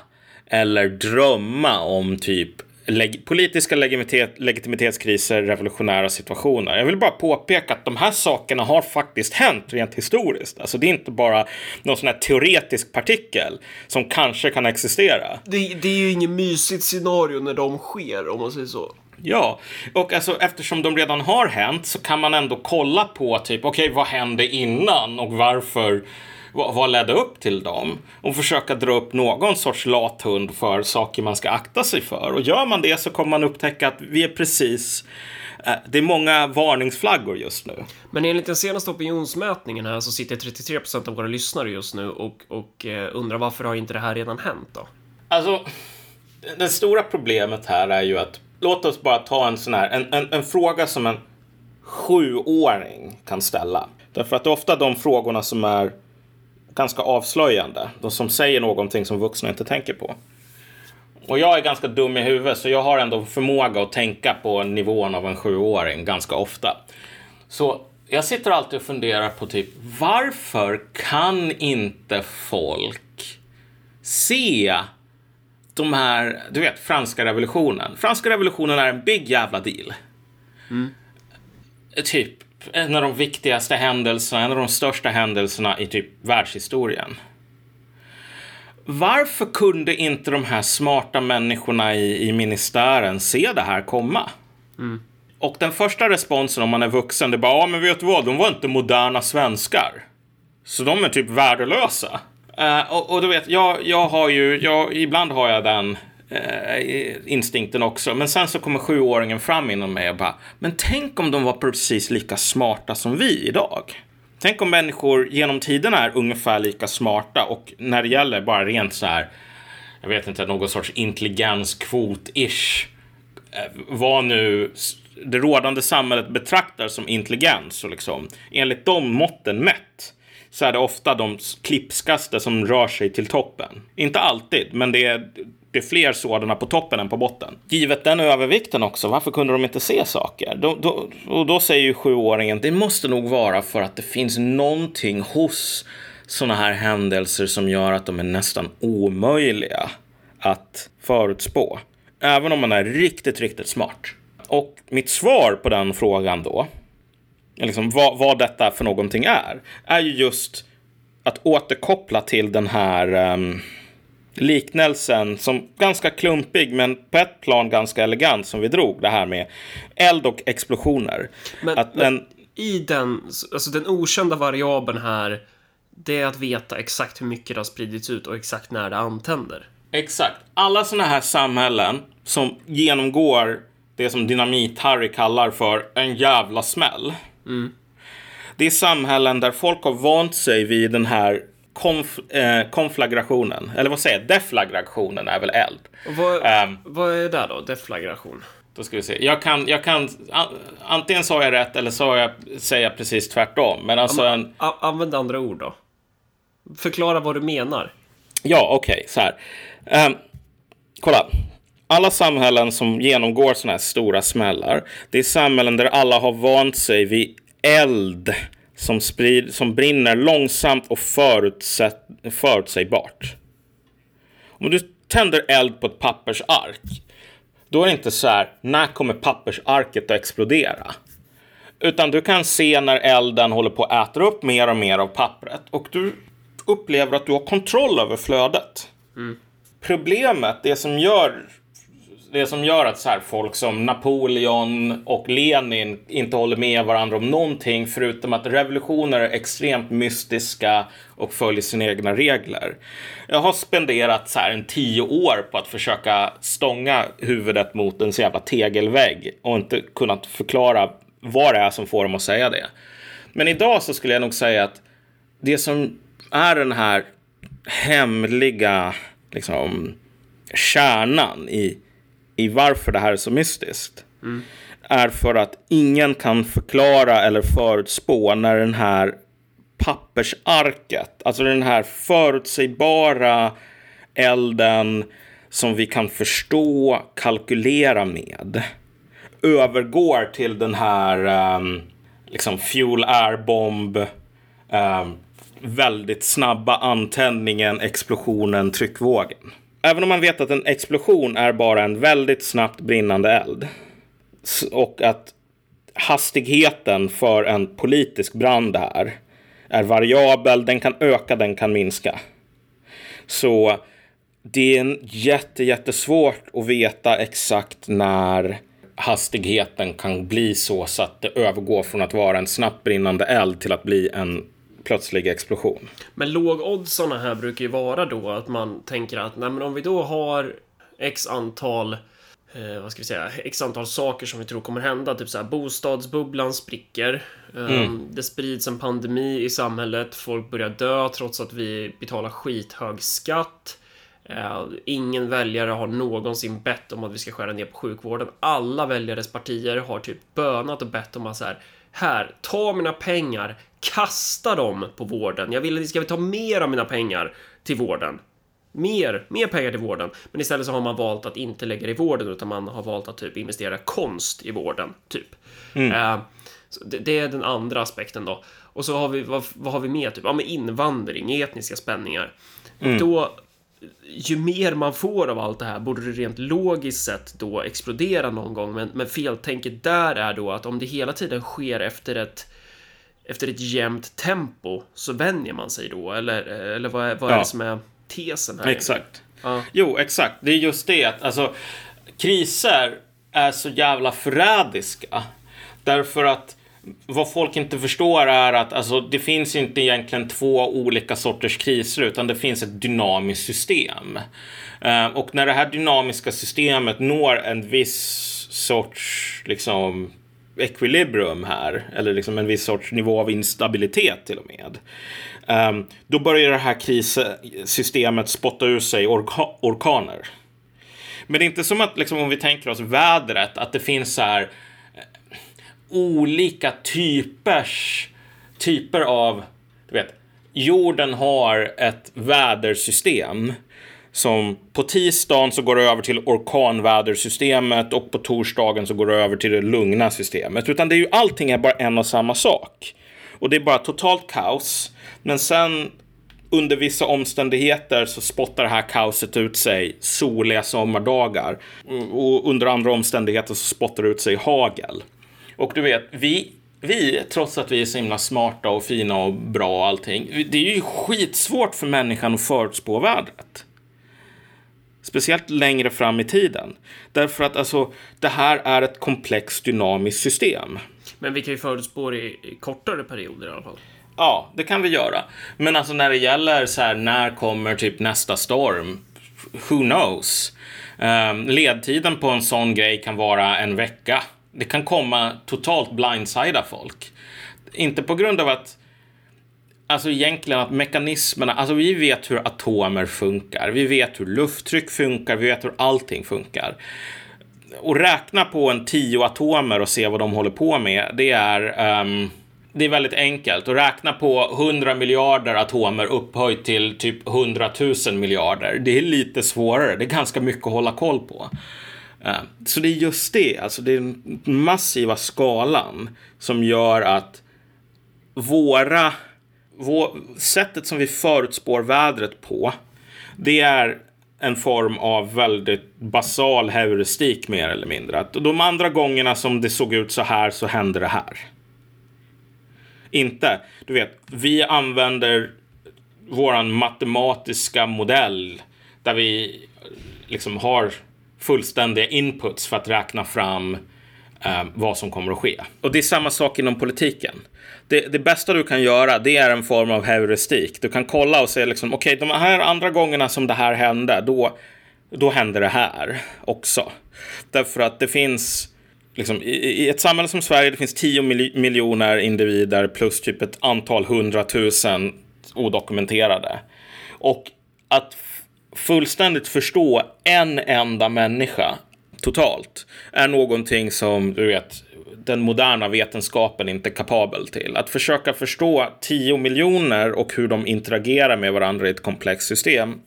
eller drömma om typ leg politiska legitimitet, legitimitetskriser, revolutionära situationer. Jag vill bara påpeka att de här sakerna har faktiskt hänt rent historiskt. Alltså det är inte bara någon sån här teoretisk partikel som kanske kan existera. Det, det är ju inget mysigt scenario när de sker, om man säger så. Ja, och alltså eftersom de redan har hänt så kan man ändå kolla på typ, okej, okay, vad hände innan och varför vad, vad ledde upp till dem? Och försöka dra upp någon sorts lathund för saker man ska akta sig för. Och gör man det så kommer man upptäcka att vi är precis eh, det är många varningsflaggor just nu. Men enligt den senaste opinionsmätningen här så sitter 33 procent av våra lyssnare just nu och, och eh, undrar varför har inte det här redan hänt då? Alltså, det stora problemet här är ju att låt oss bara ta en sån här, en, en, en fråga som en sjuåring kan ställa. Därför att det är ofta de frågorna som är ganska avslöjande. De som säger någonting som vuxna inte tänker på. Och jag är ganska dum i huvudet så jag har ändå förmåga att tänka på nivån av en sjuåring ganska ofta. Så jag sitter alltid och funderar på typ varför kan inte folk se de här, du vet, franska revolutionen. Franska revolutionen är en big jävla deal. Mm. Typ, en av de viktigaste händelserna, en av de största händelserna i typ världshistorien. Varför kunde inte de här smarta människorna i, i ministären se det här komma? Mm. Och den första responsen om man är vuxen, det är bara, ja men vet du vad, de var inte moderna svenskar. Så de är typ värdelösa. Uh, och, och, du vet, jag, jag har ju, jag, ibland har jag den Eh, instinkten också. Men sen så kommer sjuåringen fram inom mig och bara, men tänk om de var precis lika smarta som vi idag. Tänk om människor genom tiden är ungefär lika smarta och när det gäller bara rent så här, jag vet inte, någon sorts intelligenskvot-ish. Eh, vad nu det rådande samhället betraktar som intelligens och liksom enligt de måtten mätt så är det ofta de klipskaste som rör sig till toppen. Inte alltid, men det är det är fler sådana på toppen än på botten. Givet den övervikten också, varför kunde de inte se saker? Då, då, och då säger ju sjuåringen, det måste nog vara för att det finns någonting hos sådana här händelser som gör att de är nästan omöjliga att förutspå. Även om man är riktigt, riktigt smart. Och mitt svar på den frågan då, liksom vad, vad detta för någonting är, är ju just att återkoppla till den här um, liknelsen som ganska klumpig men på ett plan ganska elegant som vi drog det här med eld och explosioner. Men, att men den... i den, alltså den okända variabeln här, det är att veta exakt hur mycket det har spridits ut och exakt när det antänder. Exakt. Alla sådana här samhällen som genomgår det som Dynamit-Harry kallar för en jävla smäll. Mm. Det är samhällen där folk har vant sig vid den här konf, eh, konflagrationen, eller vad säger jag, deflagrationen är väl eld. Vad, um, vad är det då, deflagration? Då ska vi se. Jag kan, jag kan, antingen sa jag rätt eller så jag, säger jag precis tvärtom. Men alltså en... Använd andra ord då. Förklara vad du menar. Ja, okej, så här. Ehm, kolla. Alla samhällen som genomgår sådana här stora smällar, det är samhällen där alla har vant sig vid eld som, sprid, som brinner långsamt och förutsätt, förutsägbart. Om du tänder eld på ett pappersark, då är det inte så här, när kommer pappersarket att explodera? Utan du kan se när elden håller på att äta upp mer och mer av pappret och du upplever att du har kontroll över flödet. Problemet, det som gör det som gör att så här, folk som Napoleon och Lenin inte håller med varandra om någonting förutom att revolutioner är extremt mystiska och följer sina egna regler. Jag har spenderat så här en tio år på att försöka stånga huvudet mot en så jävla tegelvägg och inte kunnat förklara vad det är som får dem att säga det. Men idag så skulle jag nog säga att det som är den här hemliga liksom, kärnan i, i varför det här är så mystiskt är för att ingen kan förklara eller förutspå när den här pappersarket, alltså den här förutsägbara elden som vi kan förstå, kalkylera med, övergår till den här um, liksom fuel air bomb, um, väldigt snabba antändningen, explosionen, tryckvågen. Även om man vet att en explosion är bara en väldigt snabbt brinnande eld och att hastigheten för en politisk brand här är variabel, den kan öka, den kan minska. Så det är jätte, jättesvårt att veta exakt när hastigheten kan bli så, så att det övergår från att vara en snabbt brinnande eld till att bli en plötslig explosion. Men lågoddsarna här brukar ju vara då att man tänker att nej, men om vi då har x antal eh, vad ska vi säga, x antal saker som vi tror kommer hända. Typ så här, bostadsbubblan spricker. Um, Det sprids en pandemi i samhället. Folk börjar dö trots att vi betalar skithög skatt. Eh, ingen väljare har någonsin bett om att vi ska skära ner på sjukvården. Alla väljares partier har typ bönat och bett om att så här, här, ta mina pengar, kasta dem på vården. Jag vill att ni ska ta mer av mina pengar till vården. Mer, mer pengar till vården. Men istället så har man valt att inte lägga det i vården utan man har valt att typ investera konst i vården. Typ. Eh, så det, det är den andra aspekten då. Och så har vi, vad, vad har vi mer? Typ? Ja, men invandring, etniska spänningar. Och då, ju mer man får av allt det här borde det rent logiskt sett då explodera någon gång. Men, men feltänket där är då att om det hela tiden sker efter ett efter ett jämnt tempo så vänjer man sig då, eller, eller vad är, vad är Ja. det som är tesen här? Exakt. Ja. Jo, exakt. Det är just det att alltså, kriser är så jävla förrädiska. Därför att vad folk inte förstår är att alltså, det finns inte egentligen två olika sorters kriser utan det finns ett dynamiskt system. Eh, och när det här dynamiska systemet når en viss sorts liksom equilibrium här, eller liksom en viss sorts nivå av instabilitet till och med. Um, då börjar det här krissystemet spotta ur sig orka- orkaner. Men det är inte som att, liksom, om vi tänker oss vädret, att det finns så här olika typers, typer av, du vet, jorden har ett vädersystem som på tisdagen så går det över till orkanvädersystemet och på torsdagen så går det över till det lugna systemet. Utan det är ju allting är bara en och samma sak. Och det är bara totalt kaos. Men sen under vissa omständigheter så spottar det här kaoset ut sig soliga sommardagar. Och under andra omständigheter så spottar det ut sig hagel. Och du vet, vi, vi, trots att vi är så himla smarta och fina och bra och allting, det är ju skitsvårt för människan att förutspå vädret. Speciellt längre fram i tiden. Därför att alltså, det här är ett komplext dynamiskt system. Men vi kan ju förutspå det i, kortare perioder i alla fall. Ja, det kan vi göra. Men alltså när det gäller så här, när kommer typ nästa storm? Who knows? Um, ledtiden på en sån grej kan vara en vecka. Det kan komma totalt blindsida folk. Inte på grund av att Alltså egentligen att mekanismerna, alltså vi vet hur atomer funkar, vi vet hur lufttryck funkar, vi vet hur allting funkar. och räkna på en tio atomer och se vad de håller på med, det är um, det är väldigt enkelt. Att räkna på 100 miljarder atomer upphöjt till typ 100 000 miljarder. Det är lite svårare. Det är ganska mycket att hålla koll på. Eh, så det är just det, alltså det är den massiva skalan som gör att våra, vår, sättet som vi förutspår vädret på, det är en form av väldigt basal heuristik mer eller mindre. Att de andra gångerna som det såg ut så här så hände det här. Inte, du vet, vi använder våran matematiska modell där vi liksom har fullständiga inputs för att räkna fram eh, vad som kommer att ske. Och det är samma sak inom politiken. Det, det, bästa du kan göra, det är en form av heuristik. Du kan kolla och säga liksom, okej, okay, de här andra gångerna som det här hände, då, då hände det här också. Därför att det finns, liksom, i, i ett samhälle som Sverige, det finns 10 miljoner individer plus typ ett antal hundratusen odokumenterade. Och att fullständigt förstå en enda människa totalt är någonting som, du vet, den moderna vetenskapen inte kapabel till. Att försöka förstå 10 miljoner och hur de interagerar med varandra i ett komplext system.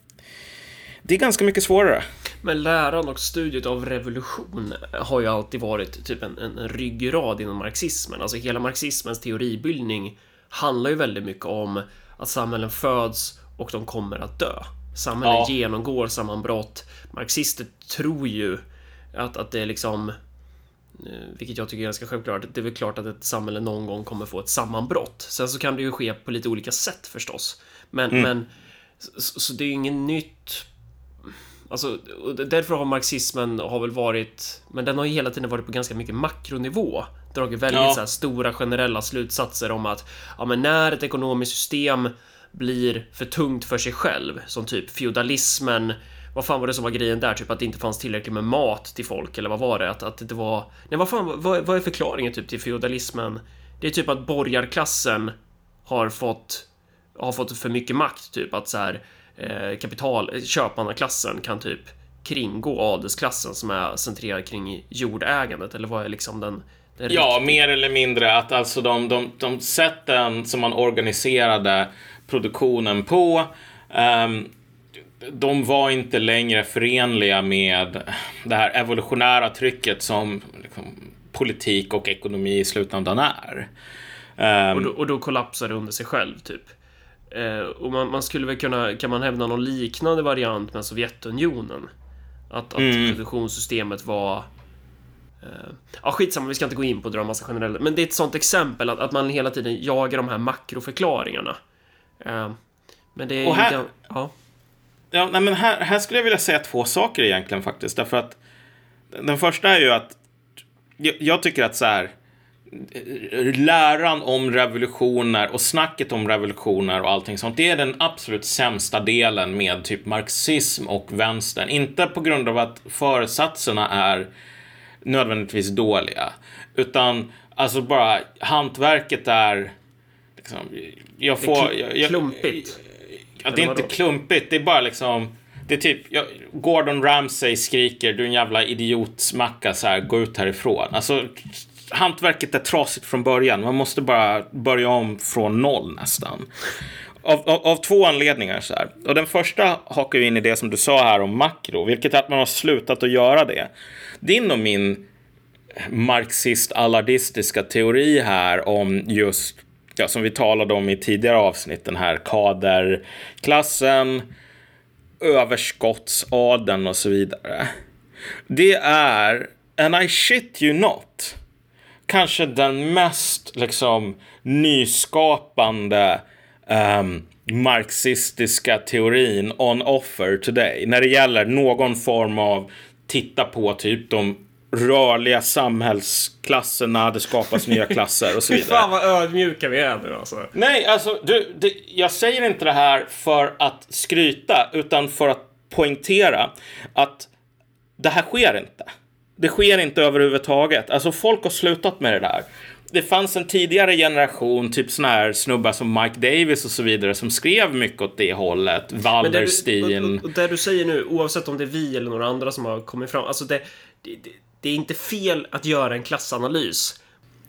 Det är ganska mycket svårare. Men läran och studiet av revolution har ju alltid varit typ en, en ryggrad inom marxismen. Alltså hela marxismens teoribildning handlar ju väldigt mycket om att samhällen föds och de kommer att dö. Samhällen ja. genomgår sammanbrott. Marxister tror ju att, att det är liksom Eh, vilket jag tycker är ganska självklart. Det är väl klart att ett samhälle någon gång kommer få ett sammanbrott. Sen så kan det ju ske på lite olika sätt förstås. Men, mm. men så, så, det är ju inget nytt. Alltså, därför har marxismen har väl varit, men den har ju hela tiden varit på ganska mycket makronivå. Dragit väldigt ja. så stora generella slutsatser om att ja, men när ett ekonomiskt system blir för tungt för sig själv, som typ feodalismen vad fan var det som var grejen där? Typ att det inte fanns tillräckligt med mat till folk eller vad var det? Att, att det var... Nej, vad fan, vad, vad är förklaringen typ till feodalismen? Det är typ att borgarklassen har fått har fått för mycket makt, typ att så här eh, kapital, köpmannaklassen kan typ kringgå adelsklassen som är centrerad kring jordägandet eller vad är liksom den Ja, mer eller mindre att alltså de, de, de sätten som man organiserade produktionen på um, de var inte längre förenliga med det här evolutionära trycket som liksom, politik och ekonomi i slutändan är. Um, och, då, och då kollapsar det under sig själv, typ. Uh, och man, man, skulle väl kunna, kan man hävda någon liknande variant med Sovjetunionen? Att, att mm. produktionssystemet var uh, Ja, skitsamma, vi ska inte gå in på dra massa generella, men det är ett sånt exempel att, att man hela tiden jagar de här makroförklaringarna. Uh, men det är här, ju... Ja. Ja, nej, men här, här skulle jag vilja säga två saker egentligen faktiskt. Därför att den första är ju att jag, jag tycker att så här läran om revolutioner och snacket om revolutioner och allting sånt. Det är den absolut sämsta delen med typ marxism och vänstern. Inte på grund av att föresatserna är nödvändigtvis dåliga, utan alltså bara hantverket är liksom, jag får... Det är klumpigt. Ja, det är inte klumpigt, det är bara liksom... Det är typ, ja, Gordon Ramsay skriker du är en jävla idiotsmacka så här, gå ut härifrån. Alltså, hantverket är trasigt från början. Man måste bara börja om från noll nästan. Av, av, av, två anledningar. Så här. Och den första hakar ju in i det som du sa här om makro, vilket är att man har slutat att göra det. Din och min marxist-allardistiska teori här om just ja, som vi talade om i tidigare avsnitt, den här kaderklassen, överskottsadeln och så vidare. Det är, and I shit you not, kanske den mest liksom nyskapande um, marxistiska teorin on offer today när det gäller någon form av titta på typ de rörliga samhällsklasserna, det skapas nya klasser och så vidare. Fan vad ödmjuka vi är nu alltså. Nej, alltså du, det, jag säger inte det här för att skryta utan för att poängtera att det här sker inte. Det sker inte överhuvudtaget. Alltså folk har slutat med det där. Det fanns en tidigare generation, typ såna här snubbar som Mike Davis och så vidare, som skrev mycket åt det hållet. Wallerstein. Men det du, och, och det du säger nu, oavsett om det är vi eller några andra som har kommit fram, alltså det, det, det är inte fel att göra en klassanalys.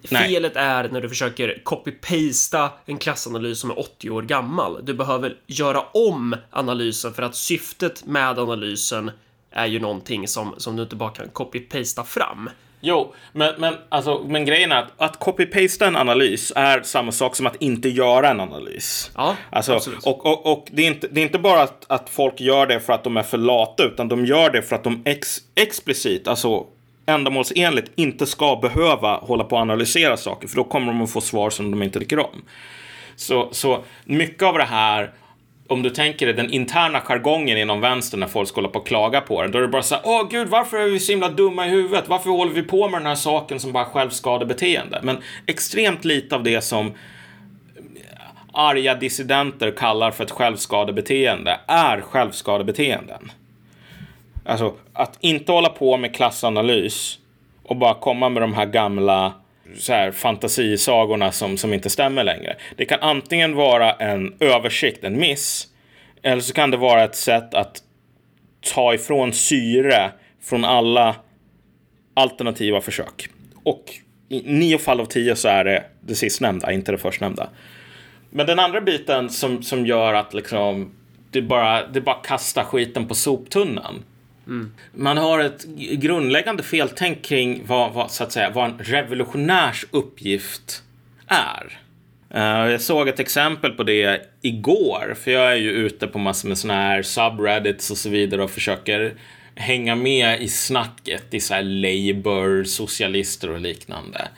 Nej. Felet är när du försöker copy-pasta en klassanalys som är 80 år gammal. Du behöver göra om analysen för att syftet med analysen är ju någonting som, som du inte bara kan copy-pasta fram. Jo, men, men, alltså, men grejen är att, att copy-pasta en analys är samma sak som att inte göra en analys. Ja, Alltså, absolut. och och, och det, är inte, det är inte bara att, att folk gör det för att de är för lata, utan de gör det för att de ex, explicit, alltså ändamålsenligt, inte ska behöva hålla på och analysera saker, för då kommer de att få svar som de inte tycker om. Så, så mycket av det här, om du tänker dig den interna jargongen inom vänstern när folk ska hålla på och klaga på den, då är det bara så här, åh gud, varför är vi så himla dumma i huvudet? Varför håller vi på med den här saken som bara självskadebeteende? Men extremt lite av det som arga dissidenter kallar för ett självskadebeteende är självskadebeteenden. Alltså, att inte hålla på med klassanalys och bara komma med de här gamla så här, fantasisagorna som, som inte stämmer längre. Det kan antingen vara en översikt, en miss, eller så kan det vara ett sätt att ta ifrån syre från alla alternativa försök. Och i nio fall av tio så är det det sistnämnda, inte det förstnämnda. Men den andra biten som, som gör att liksom, det, bara, det bara kastar skiten på soptunnan. Mm. Man har ett grundläggande feltänk kring vad, vad, så att säga, vad en revolutionärs uppgift är. Uh, jag såg ett exempel på det igår, för jag är ju ute på massor med såna här subreddits och så vidare och försöker hänga med i snacket i så här Labour, socialister och liknande.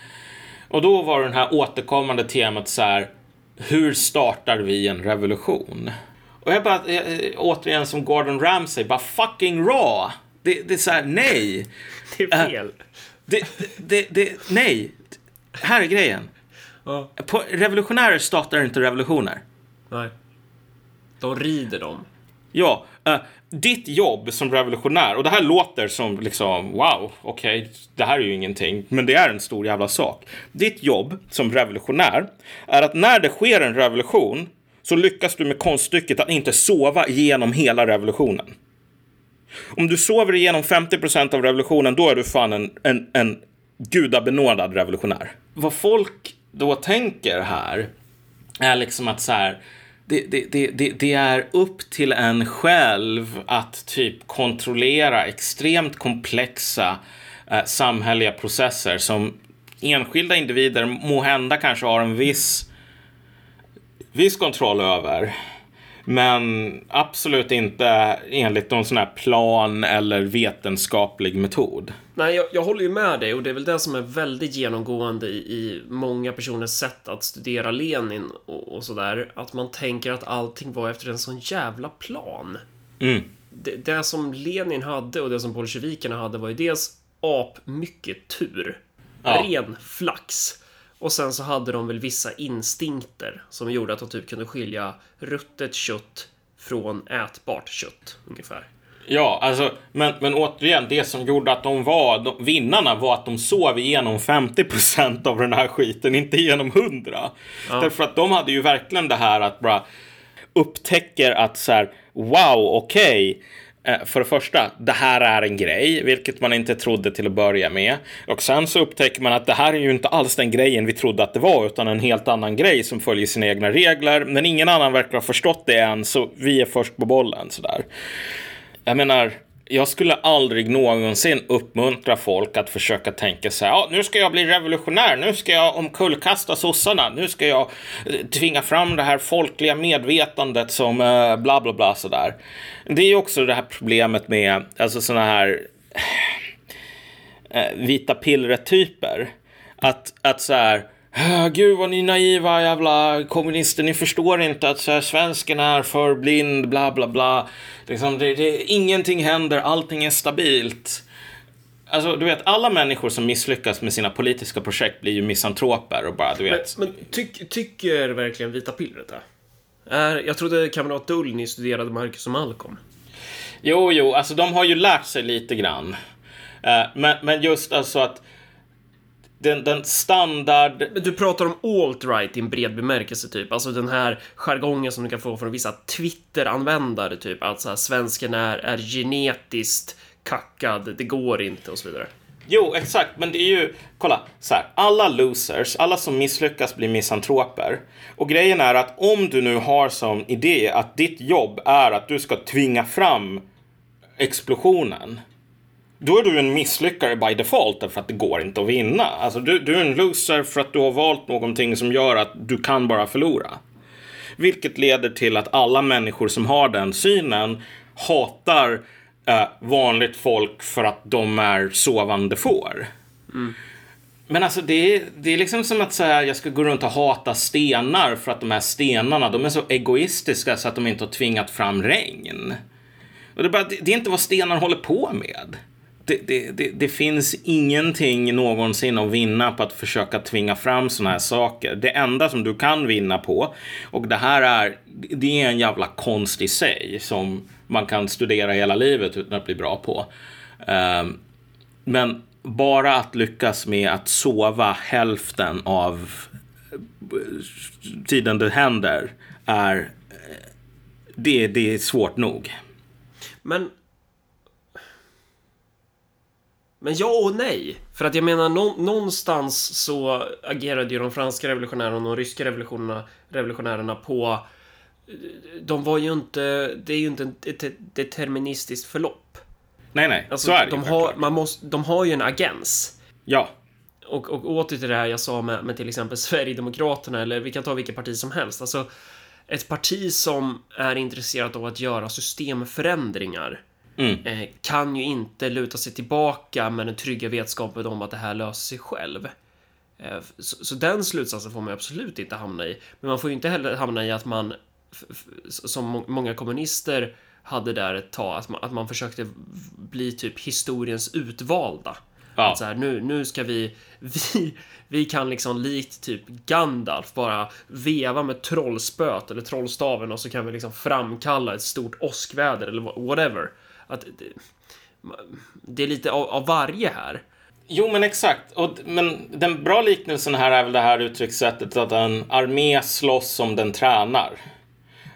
Och då var den här återkommande temat så här, hur startar vi en revolution? Och jag bara, eh, återigen som Gordon Ramsay, bara fucking raw. Det, det är så här, nej. Det är fel. Det, det, det, nej. Här är grejen. Ja, På, revolutionärer startar inte revolutioner. nej. De rider dem. Ja, eh, ditt jobb som revolutionär, och det här låter som liksom wow, okej, det här är ju ingenting, men det är en stor jävla sak. Ditt jobb som revolutionär är att när det sker en revolution så lyckas du med konststycket att inte sova igenom hela revolutionen. Om du sover igenom 50 procent av revolutionen, då är du fan en, en, en gudabenådad revolutionär. Vad folk då tänker här är liksom att så här, det, det, det, det, det är upp till en själv att typ kontrollera extremt komplexa eh, samhälleliga processer som enskilda individer må hända kanske har en viss, viss kontroll över. Men absolut inte enligt någon sån här plan eller vetenskaplig metod. Nej, jag, jag håller ju med dig och det är väl det som är väldigt genomgående i, i många personers sätt att studera Lenin och, och sådär. Att man tänker att allting var efter en sån jävla plan. Mm. Det, det som Lenin hade och det som bolsjevikerna hade var ju dels ap mycket tur. Ja. Ren flax. Och sen så hade de väl vissa instinkter som gjorde att de typ kunde skilja ruttet kött från ätbart kött ungefär. Ja, alltså, men, men återigen, det som gjorde att de var de, vinnarna var att de sov igenom 50% av den här skiten, inte igenom 100. Därför att de hade ju verkligen det här att bara upptäcker att så här, wow, okej. Eh, Eh, för det första, det här är en grej, vilket man inte trodde till att börja med. Och sen så upptäcker man att det här är ju inte alls den grejen vi trodde att det var, utan en helt annan grej som följer sina egna regler. Men ingen annan verkar ha förstått det än, så vi är först på bollen. Sådär. Jag menar, jag skulle aldrig någonsin uppmuntra folk att försöka tänka så här, ja, nu ska jag bli revolutionär, nu ska jag omkullkasta sossarna, nu ska jag eh, tvinga fram det här folkliga medvetandet som eh, bla bla bla sådär. Det är ju också det här problemet med, alltså sådana här eh, vita pillret-typer. Att, att så här, Gud vad ni naiva jävla kommunister, ni förstår inte att så här, svensken är för blind, bla bla bla. Liksom, det, det, ingenting händer, allting är stabilt. Alltså, du vet, alla människor som misslyckas med sina politiska projekt blir ju misantroper och bara, du Men, vet. men tyck, tycker verkligen vita pillret det? Är, jag trodde kamrat Dullny studerade Marcus och Malcolm. Jo, jo, alltså de har ju lärt sig lite grann. Eh, men, men just alltså att den, den standard... Men du pratar om alt-right i en bred bemärkelse, typ. Alltså den här jargongen som du kan få från vissa Twitter-användare, typ. Att så här, svensken är, är genetiskt kackad, det går inte och så vidare. Jo, exakt. Men det är ju, kolla, så här. Alla losers, alla som misslyckas blir misantroper. Och grejen är att om du nu har som idé att ditt jobb är att du ska tvinga fram explosionen. Då är du en misslyckare by default därför att det går inte att vinna. Alltså du, du är en loser för att du har valt någonting som gör att du kan bara förlora. Vilket leder till att alla människor som har den synen hatar eh, vanligt folk för att de är sovande får. Mm. Men alltså det är, det är liksom som att säga jag ska gå runt och hata stenar för att de här stenarna, de är så egoistiska så att de inte har tvingat fram regn. Och det, är bara, det, det är inte vad stenar håller på med. Det, det, det, det, finns ingenting någonsin att vinna på att försöka tvinga fram sådana här saker. Det enda som du kan vinna på, och det här är, det är en jävla konst i sig som man kan studera hela livet utan att bli bra på. Um, men bara att lyckas med att sova hälften av eh, tiden det händer är eh, det, det är svårt nog. Men men ja och nej. För att jag menar, nå någonstans så agerade ju de franska revolutionärerna och de ryska revolutionärerna, revolutionärerna på... De var ju inte... Det är ju inte ett deterministiskt förlopp. Nej, nej. Alltså, så är det de har, man måste, de har ju en agens. Ja. Och, och åter till det här jag sa med, med till exempel Sverigedemokraterna, eller vi kan ta vilket parti som helst. Alltså, ett parti som är intresserat av att göra systemförändringar Mm. Eh, kan ju inte luta sig tillbaka med den trygga vetskapen om att det här löser sig själv. Eh, så, så, den slutsatsen får man absolut inte hamna i. Men man får ju inte heller hamna i att man, som många kommunister hade där ett tag, att man, att man försökte bli typ historiens utvalda. Ja. Att så här, nu, nu ska vi, vi, vi kan liksom likt typ Gandalf bara veva med trollspöt eller trollstaven och så kan vi liksom framkalla ett stort åskväder eller whatever. Att det, är lite av, av, varje här. Jo, men exakt. Och, men den bra liknelsen här är väl det här uttryckssättet att en armé slåss som den tränar.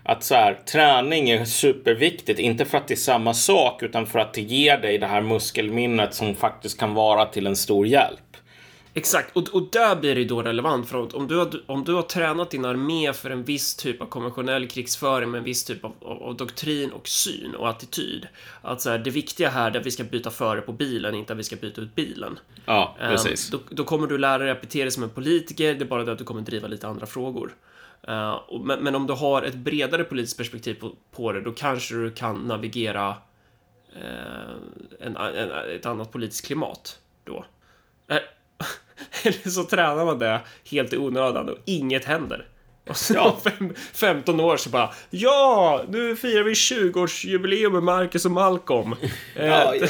Att så här, träning är superviktigt, inte för att det är samma sak, utan för att det ger dig det här muskelminnet som faktiskt kan vara till en stor hjälp. Exakt, och, och där blir det då relevant för om du, har, om du har tränat din armé för en viss typ av konventionell krigsföring med en viss typ av, av, av doktrin och syn och attityd. Att så här, det viktiga här är att vi ska byta före på bilen, inte att vi ska byta ut bilen. Ja, precis. Um, då, då, kommer du lära dig att bete dig som en politiker, det är bara det att du kommer driva lite andra frågor. Uh, och, men, men, om du har ett bredare politiskt perspektiv på, på det, då kanske du kan navigera uh, en, en, ett annat politiskt klimat då. Eller så tränar man det helt i onödan och inget händer. Och så ja. fem, 15 år så bara Ja, nu firar vi 20-årsjubileum med Marcus och Malcolm. Ja, eh,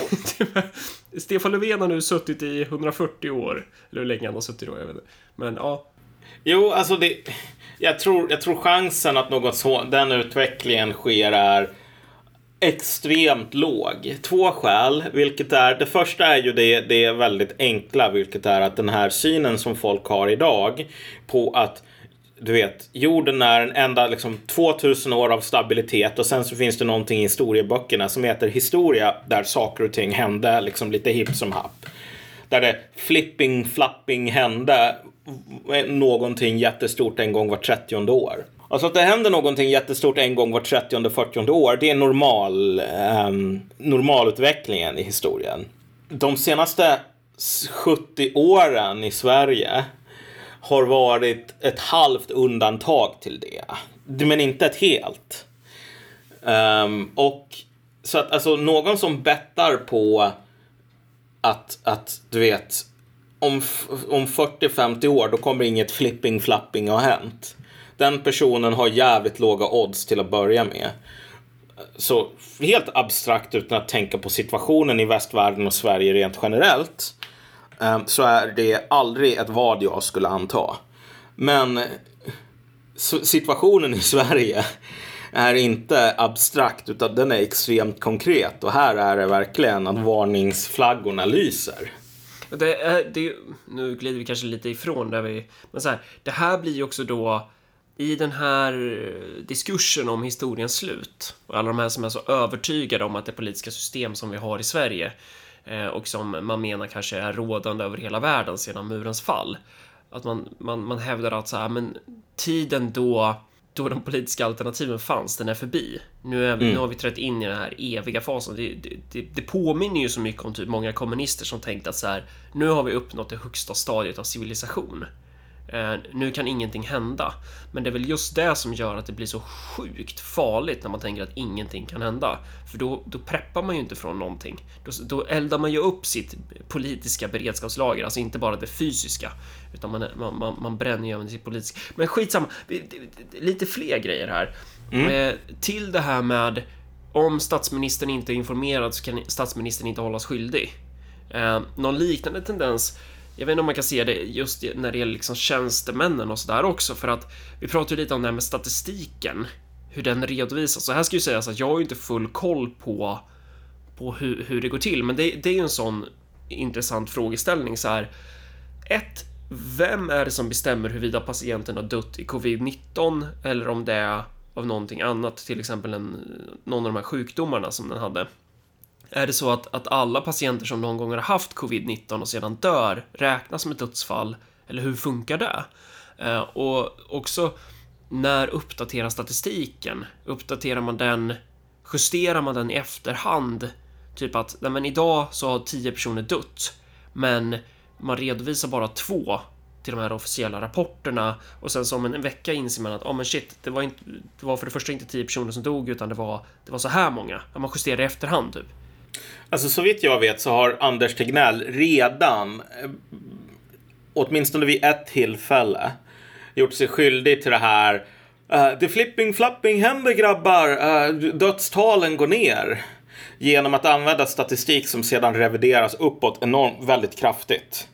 ja. Stefan Löfven har nu suttit i 140 år. Eller hur länge han har suttit då, jag vet inte. Men ja. Jo, alltså det... Jag tror, jag tror chansen att något så, den utvecklingen sker är extremt låg. Två skäl, vilket är det första är ju det, det är väldigt enkla, vilket är att den här synen som folk har idag på att du vet, jorden är en enda liksom 2000 år av stabilitet och sen så finns det någonting i historieböckerna som heter historia där saker och ting hände liksom lite hipp som happ. Där det flipping flapping hände eh, någonting jättestort en gång var 30 år. Alltså att det händer någonting jättestort en gång vart 30 40 år, det är normal, eh, normalutvecklingen i historien. De senaste 70 åren i Sverige har varit ett halvt undantag till det. Men inte ett helt. Um, och så att alltså någon som bettar på att, att du vet, om, om 40-50 år då kommer inget flipping flapping ha hänt den personen har jävligt låga odds till att börja med. Så helt abstrakt utan att tänka på situationen i västvärlden och Sverige rent generellt ehm, så är det aldrig ett vad jag skulle anta. Men situationen i Sverige är inte abstrakt utan den är extremt konkret och här är det verkligen att varningsflaggorna lyser. Det är, det, nu glider vi kanske lite ifrån där vi, men så här, det här blir ju också då i den här diskursen om historiens slut och alla de här som är så övertygade om att det politiska system som vi har i Sverige eh, och som man menar kanske är rådande över hela världen sedan murens fall. Att man, man, man hävdar att så här, men tiden då då de politiska alternativen fanns, den är förbi. Nu, är, mm. nu har vi trätt in i den här eviga fasen. Det, det, det, påminner ju så mycket om typ många kommunister som tänkte att så här, nu har vi uppnått det högsta stadiet av civilisation. Eh, nu kan ingenting hända. Men det är väl just det som gör att det blir så sjukt farligt när man tänker att ingenting kan hända. För då, då preppar man ju inte från någonting. Då, då eldar man ju upp sitt politiska beredskapslager, alltså inte bara det fysiska, utan man, man, man, man bränner ju även sitt politiska. Men skitsamma, lite fler grejer här. Mm. Eh, till det här med om statsministern inte är informerad så kan statsministern inte hållas skyldig. Eh, någon liknande tendens jag vet inte om man kan se det just när det gäller liksom tjänstemännen och sådär också, för att vi pratar ju lite om det här med statistiken, hur den redovisas. Så här ska ju sägas att jag har ju inte full koll på, på hur, hur det går till, men det, det är ju en sån intressant frågeställning så här. Ett, vem är det som bestämmer huruvida patienten har dött i covid-19 eller om det är av någonting annat, till exempel en, någon av de här sjukdomarna som den hade? Är det så att, att alla patienter som någon gång har haft covid-19 och sedan dör räknas som ett dödsfall? Eller hur funkar det? Eh, och också, när uppdateras statistiken? Uppdaterar man den? Justerar man den i efterhand? Typ att, nej men idag så har 10 personer dött, men man redovisar bara två till de här officiella rapporterna och sen som en, en vecka inser man att oh, men shit, det var, inte, det var för det första inte 10 personer som dog utan det var, det var så här många. Man justerar i efterhand typ. Alltså så vitt jag vet så har Anders Tegnell redan, eh, åtminstone vid ett tillfälle, gjort sig skyldig till det här. Eh, uh, det flipping flapping händer grabbar, uh, dödstalen går ner. Genom att använda statistik som sedan revideras uppåt enormt väldigt kraftigt.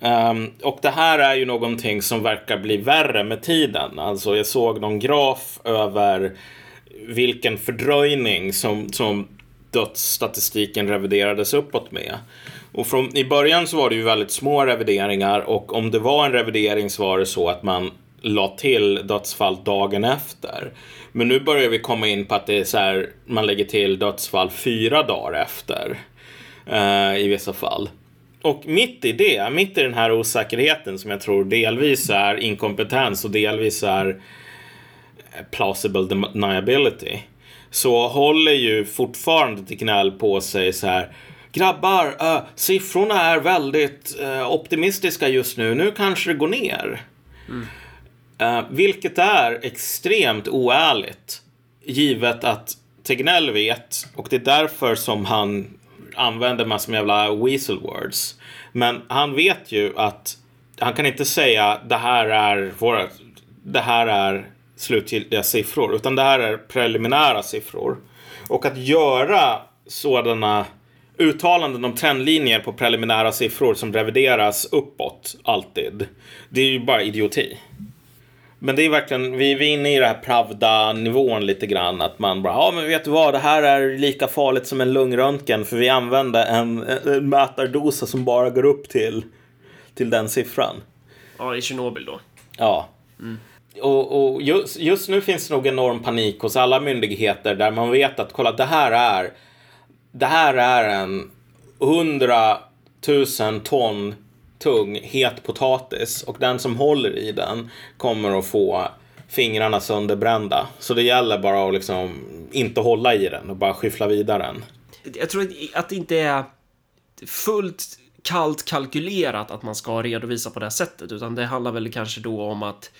Um, och det här är ju någonting som verkar bli värre med tiden. Alltså jag såg någon graf över vilken fördröjning som, som dödsstatistiken reviderades uppåt med. Och från, i början så var det ju väldigt små revideringar och om det var en revidering så var det så att man la till dödsfall dagen efter. Men nu börjar vi komma in på att det är så här, man lägger till dödsfall fyra dagar efter eh, i vissa fall. Och mitt i det, mitt i den här osäkerheten som jag tror delvis är inkompetens och delvis är eh, plausible deniability så håller ju fortfarande Tegnell på sig så här. Grabbar, uh, siffrorna är väldigt uh, optimistiska just nu. Nu kanske det går ner. Mm. Uh, vilket är extremt oärligt. Givet att Tegnell vet och det är därför som han använder massor med jävla weasel words. Men han vet ju att han kan inte säga det här är våra, det här är slutgiltiga siffror, utan det här är preliminära siffror. Och att göra sådana uttalanden om trendlinjer på preliminära siffror som revideras uppåt alltid, det är ju bara idioti. Men det är verkligen, vi är inne i den här Pravda-nivån lite grann. Att man bara, ja men vet du vad, det här är lika farligt som en lungröntgen. För vi använder en, en mätardosa som bara går upp till, till den siffran. Ja, i Tjernobyl då. Ja. Mm och, och just, just, nu finns det nog enorm panik hos alla myndigheter där man vet att kolla det här är det här är en hundratusen ton tung het potatis och den som håller i den kommer att få fingrarna sönderbrända. Så det gäller bara att liksom inte hålla i den och bara skyffla vidare den. Jag tror att det inte är fullt kallt kalkylerat att man ska redovisa på det sättet, utan det handlar väl kanske då om att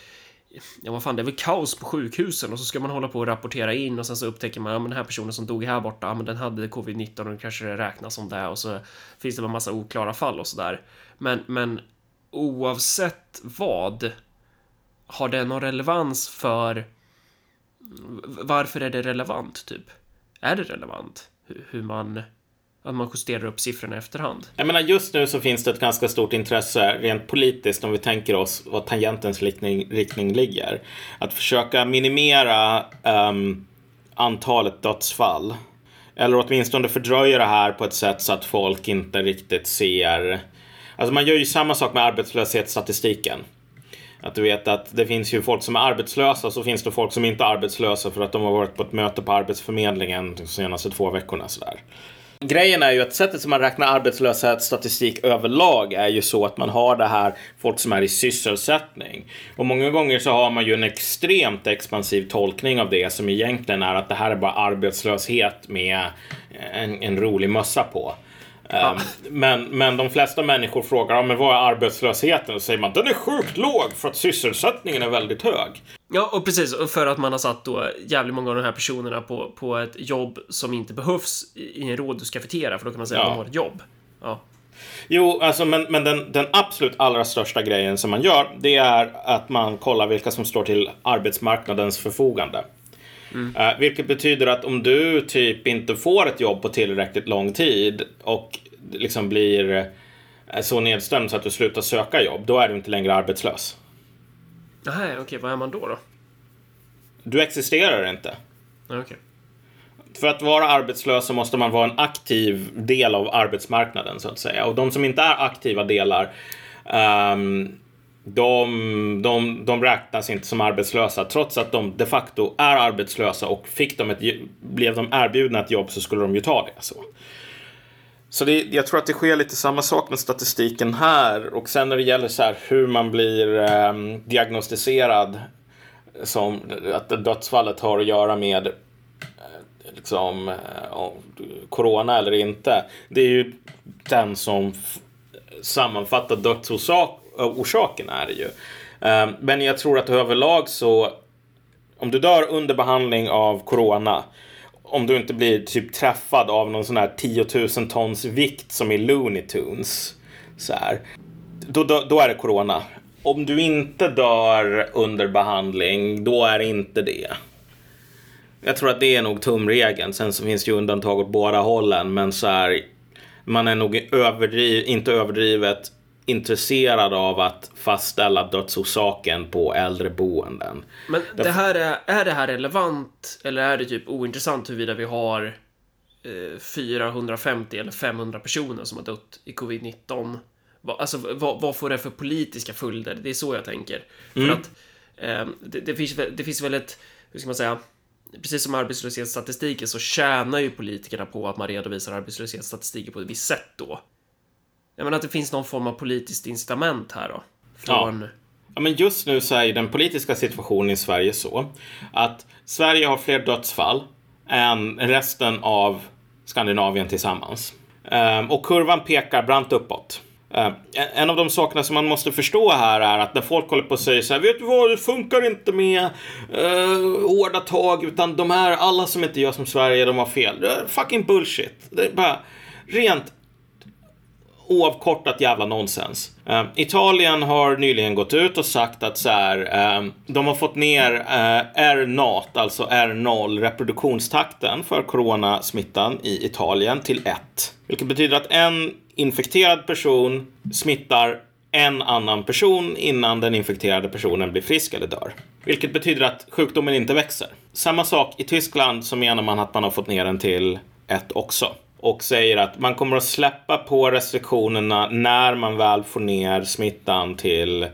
ja vad fan, det är väl kaos på sjukhusen och så ska man hålla på och rapportera in och sen så upptäcker man, ja men den här personen som dog här borta, ja men den hade covid-19 och då kanske det räknas som det och så finns det en massa oklara fall och sådär. Men, men oavsett vad, har det någon relevans för varför är det relevant typ? Är det relevant hur man att man justerar upp siffrorna i efterhand. Jag menar, just nu så finns det ett ganska stort intresse rent politiskt om vi tänker oss vad tangentens riktning, riktning ligger. Att försöka minimera um, antalet dödsfall. Eller åtminstone fördröja det här på ett sätt så att folk inte riktigt ser. Alltså man gör ju samma sak med arbetslöshetsstatistiken. Att du vet att det finns ju folk som är arbetslösa och så finns det folk som inte är arbetslösa för att de har varit på ett möte på Arbetsförmedlingen de senaste två veckorna. Sådär. Grejen är ju att sättet som man räknar arbetslöshetsstatistik överlag är ju så att man har det här folk som är i sysselsättning. Och många gånger så har man ju en extremt expansiv tolkning av det som egentligen är att det här är bara arbetslöshet med en, en rolig mössa på. Ja. Um, men, men de flesta människor frågar ja, men vad är arbetslösheten? Och säger man den är sjukt låg för att sysselsättningen är väldigt hög. Ja, och precis. Och för att man har satt då jävligt många av de här personerna på, på ett jobb som inte behövs i en rådhuskafeteria, för då kan man säga ja. att de har ett jobb. Ja. Jo, alltså, men, men den, den absolut allra största grejen som man gör, det är att man kollar vilka som står till arbetsmarknadens förfogande. Mm. Uh, vilket betyder att om du typ inte får ett jobb på tillräckligt lång tid och liksom blir uh, så nedstämd så att du slutar söka jobb, då är du inte längre arbetslös. Nej, okej, okay, vad är man då då? Du existerar inte. Okay. För att vara arbetslös så måste man vara en aktiv del av arbetsmarknaden så att säga. Och de som inte är aktiva delar um, de, de, de räknas inte som arbetslösa trots att de de facto är arbetslösa och fick de ett, blev de erbjudna ett jobb så skulle de ju ta det. Så, så det, jag tror att det sker lite samma sak med statistiken här och sen när det gäller så här hur man blir eh, diagnostiserad som att dödsfallet har att göra med eh, liksom eh, corona eller inte. Det är ju den som sammanfattar dödsorsaken. är det ju. Ehm, men jag tror att överlag så om du dör under behandling av corona om du inte blir typ träffad av någon sån här 10 000 tons vikt som i Looney Tunes. Så här, då, då, då är det corona. Om du inte dör under behandling, då är det inte det. Jag tror att det är nog tumregeln. Sen så finns det ju undantag åt båda hållen. Men så här, man är nog överdriv, inte överdrivet intresserad av att fastställa dödsorsaken på äldreboenden. Men det här är, är det här relevant eller är det typ ointressant huruvida vi har eh, 450 eller 500 personer som har dött i covid-19? Alltså vad, vad, får det för politiska följder? Det är så jag tänker. Mm. För att eh, det, det, finns, det finns väl ett, hur ska man säga, precis som arbetslöshetsstatistiken så tjänar ju politikerna på att man redovisar arbetslöshetsstatistiken på ett visst sätt då. Jag menar att det finns någon form av politiskt incitament här då. Från... Ja. ja, men just nu så är den politiska situationen i Sverige så att Sverige har fler dödsfall än resten av Skandinavien tillsammans. Um, och kurvan pekar brant uppåt. Uh, en av de sakerna som man måste förstå här är att när folk håller på och säger så här, vet du vad, det funkar inte med uh, hårda tag, utan de här, alla som inte gör som Sverige, de har fel. Det är fucking bullshit. Det är bara rent oavkortat jävla nonsens. Uh, Italien har nyligen gått ut och sagt att så här, uh, de har fått ner eh, uh, R0, alltså R0, reproduktionstakten för coronasmittan i Italien till 1. Vilket betyder att en infekterad person smittar en annan person innan den infekterade personen blir frisk eller dör. Vilket betyder att sjukdomen inte växer. Samma sak i Tyskland så menar man att man har fått ner den till 1 också och säger att man kommer att släppa på restriktionerna när man väl får ner smittan till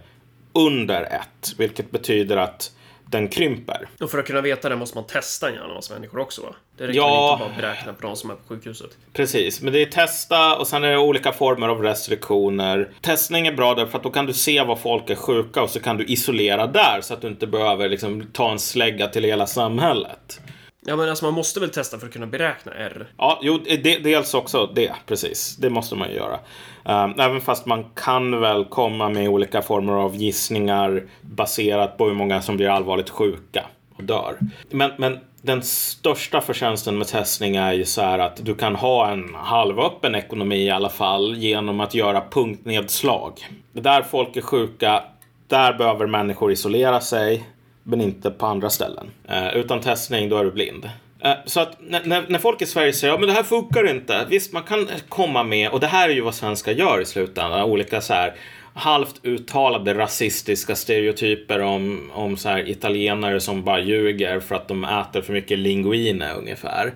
under ett, vilket betyder att den krymper. Och för att kunna veta det måste man testa en hjärna hos människor också va? Det räcker ja, inte bara beräkna på de som är på sjukhuset. Precis, men det är testa och sen är det olika former av restriktioner. Testning är bra därför att då kan du se vad folk är sjuka och så kan du isolera där så att du inte behöver liksom ta en slägga till hela samhället. Ja men alltså man måste väl testa för att kunna beräkna R? Ja, jo, det, dels också det, precis. Det måste man ju göra. Um, även fast man kan väl komma med olika former av gissningar baserat på hur många som blir allvarligt sjuka och dör. Men, men den största förtjänsten med testning är ju så här att du kan ha en halvöppen ekonomi i alla fall genom att göra punktnedslag. Där folk är sjuka, där behöver människor isolera sig men inte på andra ställen. Eh, utan testning, då är du blind. Eh, så att när, när folk i Sverige säger ja men det här funkar inte. Visst, man kan komma med, och det här är ju vad svenskar gör i slutändan, olika så här halvt uttalade rasistiska stereotyper om, om så här italienare som bara ljuger för att de äter för mycket linguine ungefär.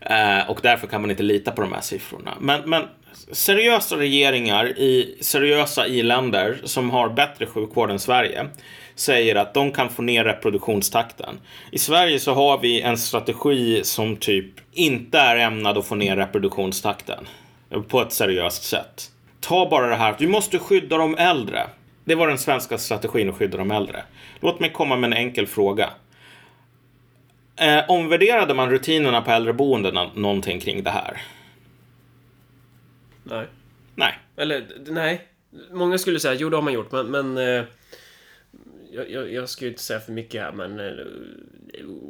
Eh, och därför kan man inte lita på de här siffrorna. Men, men seriösa regeringar i seriösa i-länder som har bättre sjukvård än Sverige säger att de kan få ner reproduktionstakten. I Sverige så har vi en strategi som typ inte är ämnad att få ner reproduktionstakten på ett seriöst sätt. Ta bara det här, vi måste skydda de äldre. Det var den svenska strategin att skydda de äldre. Låt mig komma med en enkel fråga. Eh, omvärderade man rutinerna på äldreboendena någonting kring det här? Nej. Nej. Eller, nej. Många skulle säga, jo det har man gjort, men... men eh, jag, jag, jag ska ju inte säga för mycket här, men... Eh,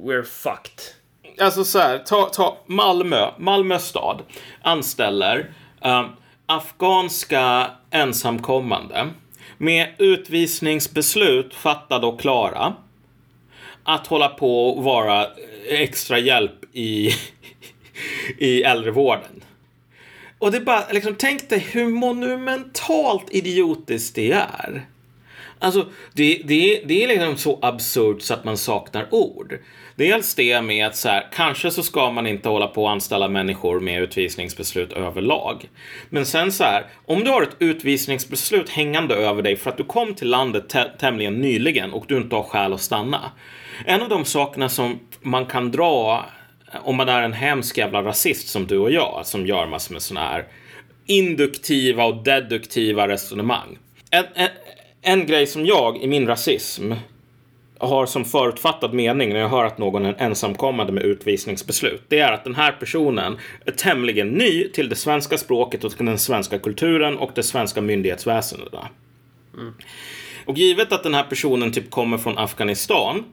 we're fucked. Alltså så här, ta, ta Malmö, Malmö stad anställer eh, afghanska ensamkommande med utvisningsbeslut fattade och klara att hålla på och vara eh, extra hjälp i, i äldrevården. Och det är bara, liksom, tänk dig hur monumentalt idiotiskt det är. Alltså, det, det, det är liksom så absurt så att man saknar ord. Dels det med att så här, kanske så ska man inte hålla på att anställa människor med utvisningsbeslut överlag. Men sen så här, om du har ett utvisningsbeslut hängande över dig för att du kom till landet tämligen nyligen och du inte har skäl att stanna. En av de sakerna som man kan dra om man är en hemsk jävla rasist som du och jag som gör massor med sådana här induktiva och deduktiva resonemang. En, en, en grej som jag i min rasism har som förutfattad mening när jag hör att någon är ensamkommande med utvisningsbeslut. Det är att den här personen är tämligen ny till det svenska språket och den svenska kulturen och det svenska myndighetsväsendet. Mm. Och givet att den här personen typ kommer från Afghanistan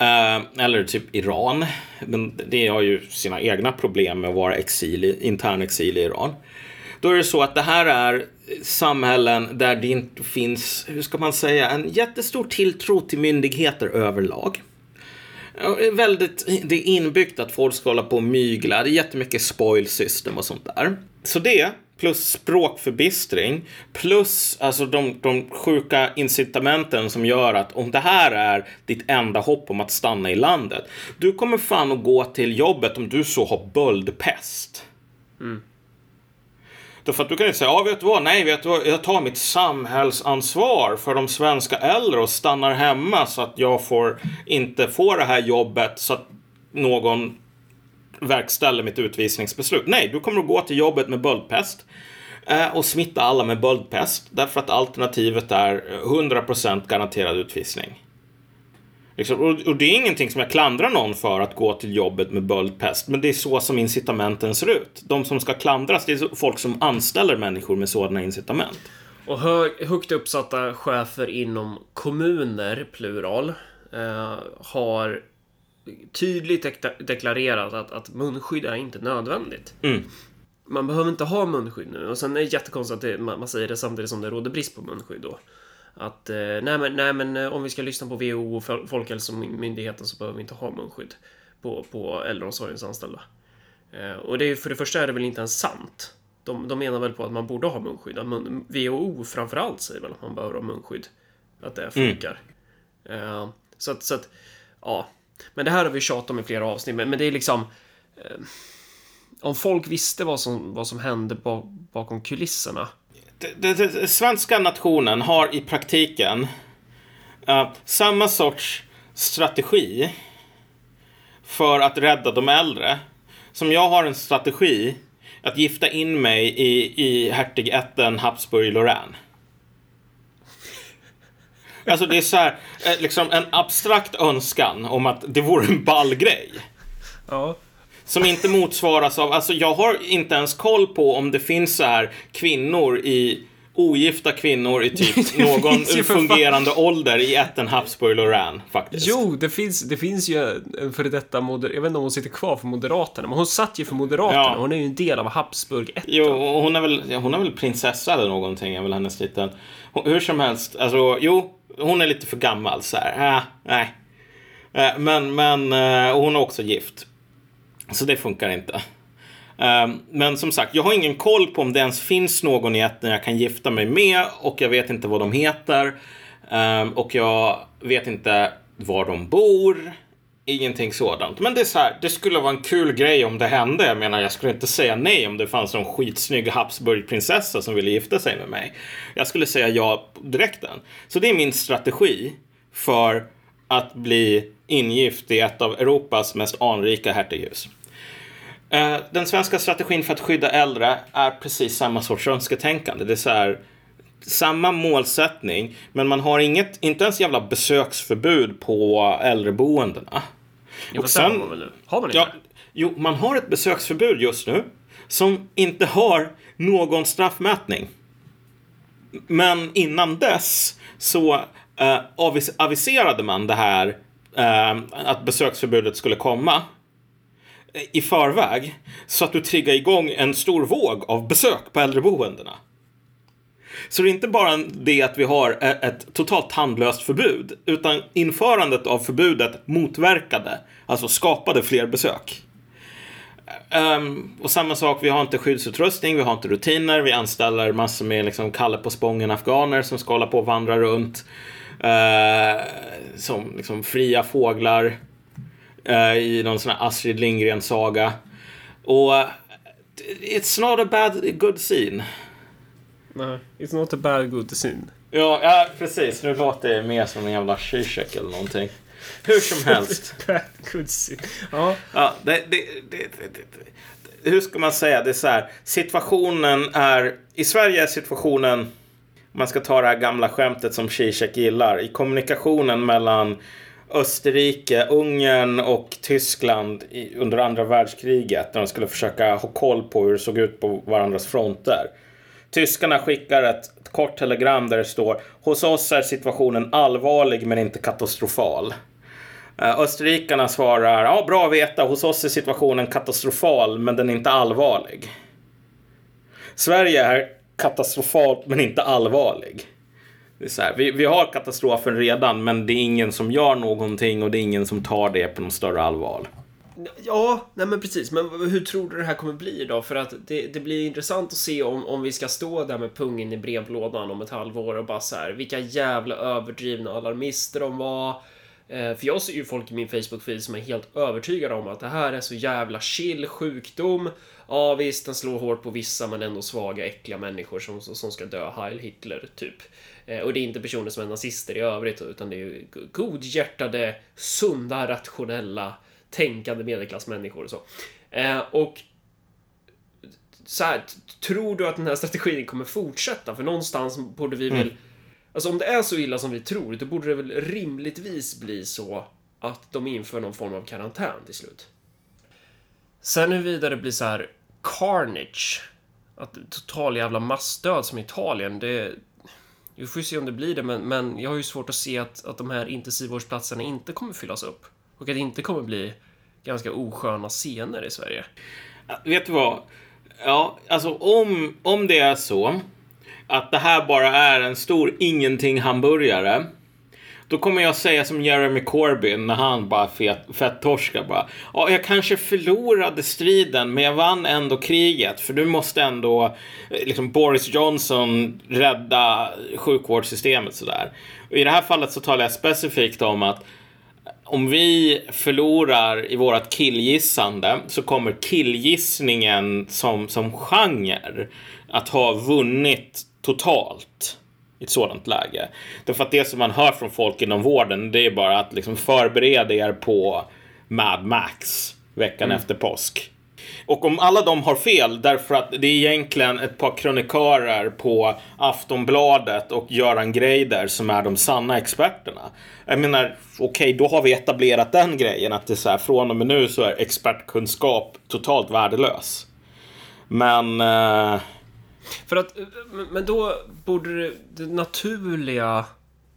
Uh, eller typ Iran. Men det har ju sina egna problem med att vara exil, intern exil i Iran. Då är det så att det här är samhällen där det inte finns, hur ska man säga, en jättestor tilltro till myndigheter överlag. Väldigt, det är inbyggt att folk ska hålla på och mygla. Det är jättemycket spoil system och sånt där. Så det plus språkförbistring, plus alltså de, de sjuka incitamenten som gör att om det här är ditt enda hopp om att stanna i landet, du kommer fan att gå till jobbet om du så har böldpest. Mm. Därför att du kan inte säga, ja vet du vad, nej vet du vad, jag tar mitt samhällsansvar för de svenska äldre och stannar hemma så att jag får inte får det här jobbet så att någon verkställer mitt utvisningsbeslut. Nej, du kommer att gå till jobbet med böldpest eh, och smitta alla med böldpest därför att alternativet är 100% garanterad utvisning. Liksom, och, och, det är ingenting som jag klandrar någon för att gå till jobbet med böldpest, men det är så som incitamenten ser ut. De som ska klandras, det är folk som anställer människor med sådana incitament. Och hög, högt uppsatta chefer inom kommuner, plural, eh, har tydligt deklarerat att, att munskydd är inte nödvändigt. Mm. Man behöver inte ha munskydd nu. Och sen är det jättekonstigt att det, man, man, säger det samtidigt som det råder brist på munskydd då. Att eh, nej, men, nej men eh, om vi ska lyssna på WHO och Folkhälsomyndigheten så behöver vi inte ha munskydd på, på äldreomsorgens anställda. Eh, och det är för det första är det väl inte ens sant. De, de menar väl på att man borde ha munskydd. Mun, WHO framförallt säger väl att man behöver ha munskydd. Att det funkar. Mm. så att, så att, ja. Men det här har vi tjatat om i flera avsnitt, men, men det är liksom... Eh, om folk visste vad som, vad som hände bakom kulisserna. Den svenska nationen har i praktiken uh, samma sorts strategi för att rädda de äldre. Som jag har en strategi att gifta in mig i, i hertigätten Habsburg-Lorraine. Alltså det är så här, eh, liksom en abstrakt önskan om att det vore en ball grej. Ja. Som inte motsvaras av, alltså jag har inte ens koll på om det finns så här kvinnor i ogifta kvinnor i typ någon fungerande ålder i ätten Habsburg Lorraine faktiskt. Jo, det finns, det finns ju en före detta moder... Jag vet inte om hon sitter kvar för Moderaterna, men hon satt ju för Moderaterna. Ja. Hon är ju en del av Habsburg ätten. Jo, hon är väl, hon är väl prinsessa eller någonting, är väl hennes liten. Hur som helst, alltså jo, hon är lite för gammal så här. Äh, nej. Äh, men, men äh, hon är också gift. Så det funkar inte. Um, men som sagt, jag har ingen koll på om det ens finns någon i ätten jag kan gifta mig med och jag vet inte vad de heter. Um, och jag vet inte var de bor. Ingenting sådant. Men det är så här, det skulle vara en kul grej om det hände. Jag menar, jag skulle inte säga nej om det fanns någon skitsnygg Habsburgprinsessa som ville gifta sig med mig. Jag skulle säga ja direkt. Så det är min strategi för att bli ingift i ett av Europas mest anrika hertighus. Eh, Den svenska strategin för att skydda äldre är precis samma sorts önsketänkande. Det är så här, samma målsättning, men man har inget, inte ens jävla besöksförbud på äldreboendena. Fast det har man väl? Har man inte Ja, jo, man har ett besöksförbud just nu som inte har någon straffmätning. Men innan dess så eh, avis- aviserade man det här eh, att besöksförbudet skulle komma eh, i förväg så att du triggar igång en stor våg av besök på äldreboendena. Så det är inte bara det att vi har eh, ett totalt tandlöst förbud, utan införandet av förbudet motverkade, alltså skapade fler besök. Um, och samma sak, vi har inte skyddsutrustning, vi har inte rutiner, vi anställer massor med liksom Kalle på Spången afghaner som ska hålla på och vandra runt eh, som liksom fria fåglar eh, i någon sån här Astrid Lindgren-saga. Och eh, it's not a bad, good scene. Nej, it's not a bad good scene. Ja, ja, precis. Nu låter det mer som en jävla Zizek eller någonting. Hur som helst. bad good scene. Ja, Ja, det, det, det, det, det, hur ska man säga? Det är så här. Situationen är... I Sverige är situationen... Man ska ta det här gamla skämtet som Zizek gillar. I kommunikationen mellan Österrike, Ungern och Tyskland under andra världskriget. När de skulle försöka ha koll på hur det såg ut på varandras fronter. Tyskarna skickar ett, kort telegram där det står Hos oss är situationen allvarlig men inte katastrofal. Eh, österrikarna svarar ja, bra att veta. Hos oss är situationen katastrofal, men den är inte allvarlig. Sverige är katastrofalt, men inte allvarlig. Det är så här, vi, vi har katastrofen redan, men det är ingen som gör någonting och det är ingen som tar det på något större allvar. Ja, nej men precis. Men hur tror du det här kommer bli då? För att det, det blir intressant att se om, om vi ska stå där med pungen i brevlådan om ett halvår och bara så här, vilka jävla överdrivna alarmister de var. Eh, för jag ser ju folk i min Facebook-feed som är helt övertygade om att det här är så jävla chill sjukdom. Ja visst, den slår hårt på vissa men ändå svaga, äckliga människor som, som ska dö Heil Hitler, typ. Eh, och det är inte personer som är nazister i övrigt, utan det är ju godhjärtade, sunda, rationella, tänkande medelklassmänniskor och så. Eh, och så här, tror du att den här strategin kommer fortsätta? För någonstans borde vi väl... Alltså om det är så illa som vi tror, då borde det väl rimligtvis bli så att de inför någon form av karantän till slut. Sen huruvida det blir så här carnage, att total jävla massdöd som i Italien, det... Vi får ju se om det blir det, men, men jag har ju svårt att se att, att de här intensivvårdsplatserna inte kommer fyllas upp. Och att det inte kommer bli ganska osköna scener i Sverige. Vet du vad? Ja, alltså om, om det är så att det här bara är en stor ingenting hamburgare. Då kommer jag säga som Jeremy Corbyn när han bara fet, fett torskar bara. Ja, jag kanske förlorade striden, men jag vann ändå kriget. För du måste ändå, eh, liksom Boris Johnson, rädda sjukvårdssystemet sådär. Och I det här fallet så talar jag specifikt om att eh, om vi förlorar i vårt killgissande så kommer killgissningen som, som genre att ha vunnit totalt i ett sådant läge. Därför att det som man hör från folk inom vården det är bara att liksom förbereda er på Mad Max veckan efter påsk. Och om alla de har fel därför att det är egentligen ett par kronikörer på Aftonbladet och Göran Greider som är de sanna experterna. Jag menar, okej, då har vi etablerat den grejen att det är så här, från och med nu så är expertkunskap totalt värdelös. Men... Eh, För att, men- då borde det, naturliga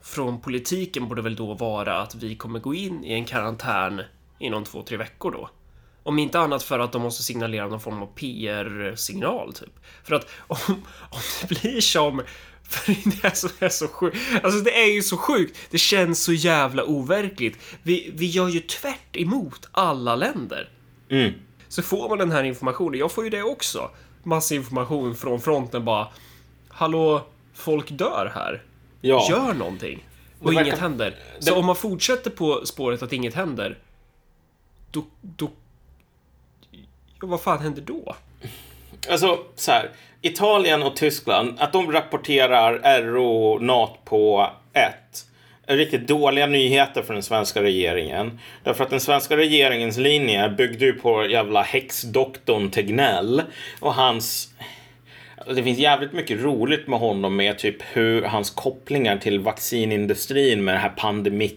från politiken borde väl då vara att vi kommer gå in i en karantän inom två, tre veckor då. Om inte annat för att de måste signalera någon form av PR-signal, typ. För att om, om det blir som... För det är så, är så sjukt. Alltså det är ju så sjukt. Det känns så jävla overkligt. Vi, vi gör ju tvärt emot alla länder. mm. Så får man den här informationen, jag får ju det också. Massa information från fronten bara. Hallå, folk dör här. Ja. Gör någonting. Och verkar- inget händer. Så det- om man fortsätter på spåret att inget händer. Då, då... Ja, vad fan händer då? Alltså, så här. Italien och Tyskland, att de rapporterar RO-NAT på 1 riktigt dåliga nyheter för den svenska regeringen. Därför att den svenska regeringens linje byggde ju på jävla häxdoktorn Tegnell och hans det finns jävligt mycket roligt med honom med typ hur hans kopplingar till vaccinindustrin med det här pandemi,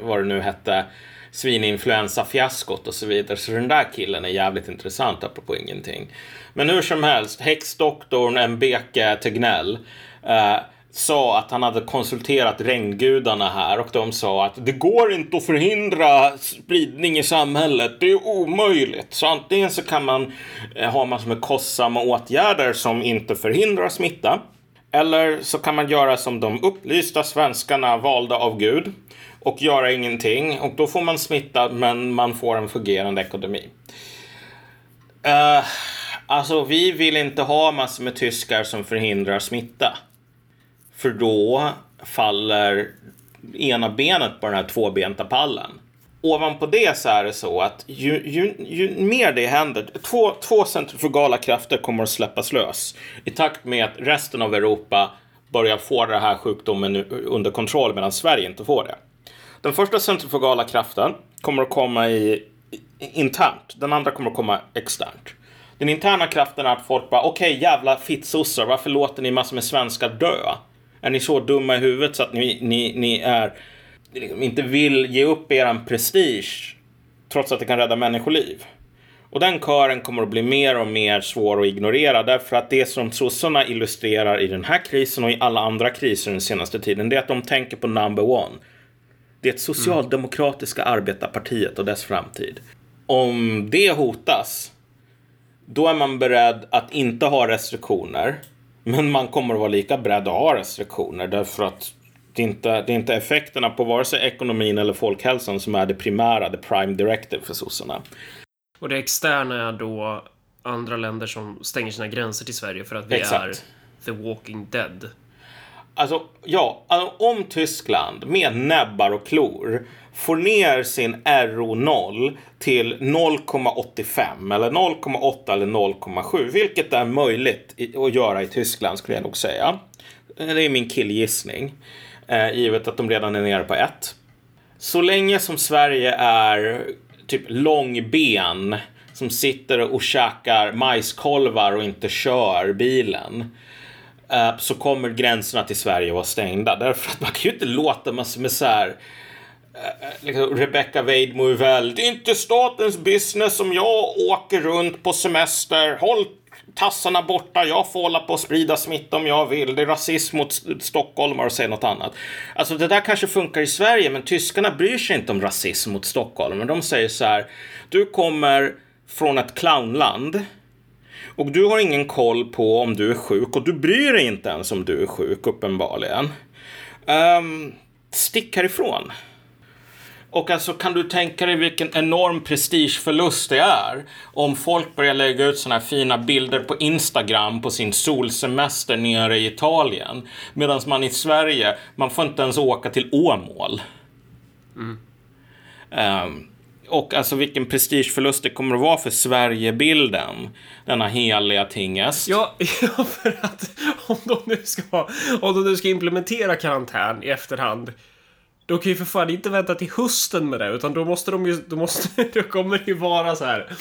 vad det nu hette, svininfluensafiaskot och så vidare. Så den där killen är jävligt intressant apropå ingenting. Men hur som helst, häxdoktorn Mbeke Tegnell eh, sa att han hade konsulterat regngudarna här och de sa att det går inte att förhindra spridning i samhället. Det är omöjligt. Så antingen så kan man eh, ha massor med kostsamma åtgärder som inte förhindrar smitta. Eller så kan man göra som de upplysta svenskarna valda av Gud och göra ingenting. Och då får man smitta men man får en fungerande ekonomi. Uh, alltså vi vill inte ha massor med tyskar som förhindrar smitta. För då faller ena benet på den här tvåbenta pallen. Ovanpå det så är det så att ju, ju, ju mer det händer, två, två centrifugala krafter kommer att släppas lös i takt med att resten av Europa börjar få den här sjukdomen under kontroll medan Sverige inte får det. Den första centrifugala kraften kommer att komma i, internt. Den andra kommer att komma externt. Den interna kraften är att folk bara okej okay, jävla fittsossar varför låter ni massor med svenskar dö? Är ni så dumma i huvudet så att ni, ni, ni är, liksom inte vill ge upp er prestige trots att det kan rädda människoliv? Och den kören kommer att bli mer och mer svår att ignorera därför att det som sossarna illustrerar i den här krisen och i alla andra kriser den senaste tiden det är att de tänker på number one. Det socialdemokratiska mm. arbetarpartiet och dess framtid. Om det hotas, då är man beredd att inte ha restriktioner men man kommer att vara lika beredd att ha restriktioner därför att det är, inte, det är inte effekterna på vare sig ekonomin eller folkhälsan som är det primära, det prime directive för sossarna. Och det externa är då andra länder som stänger sina gränser till Sverige för att vi Exakt. är the walking dead. Alltså, ja, alltså, om Tyskland med näbbar och klor får ner sin RO0 till 0,85 eller 0,8 eller 0,7, vilket är möjligt att göra i Tyskland skulle jag nog säga. Det är min killgissning, eh, givet att de redan är nere på 1. Så länge som Sverige är typ långben som sitter och käkar majskolvar och inte kör bilen eh, så kommer gränserna till Sverige vara stängda. Därför att man kan ju inte låta massor med så här liksom Rebecca Weidmo är väl, det är inte statens business om jag åker runt på semester. Håll tassarna borta, jag får hålla på och sprida smitta om jag vill. Det är rasism mot stockholmare och säga något annat. Alltså det där kanske funkar i Sverige, men tyskarna bryr sig inte om rasism mot Stockholm. Men de säger så här, du kommer från ett clownland och du har ingen koll på om du är sjuk och du bryr dig inte ens om du är sjuk uppenbarligen. Um, stick härifrån. Och alltså kan du tänka dig vilken enorm prestigeförlust det är om folk börjar lägga ut sådana här fina bilder på Instagram på sin solsemester nere i Italien. Medan man i Sverige, man får inte ens åka till Åmål. Mm. Um, och alltså vilken prestigeförlust det kommer att vara för Sverigebilden. Denna heliga tingest. Ja, ja, för att om de nu ska, om de nu ska implementera karantän i efterhand de kan ju för fan inte vänta till hösten med det, utan då måste de ju, då måste, då kommer det ju vara så här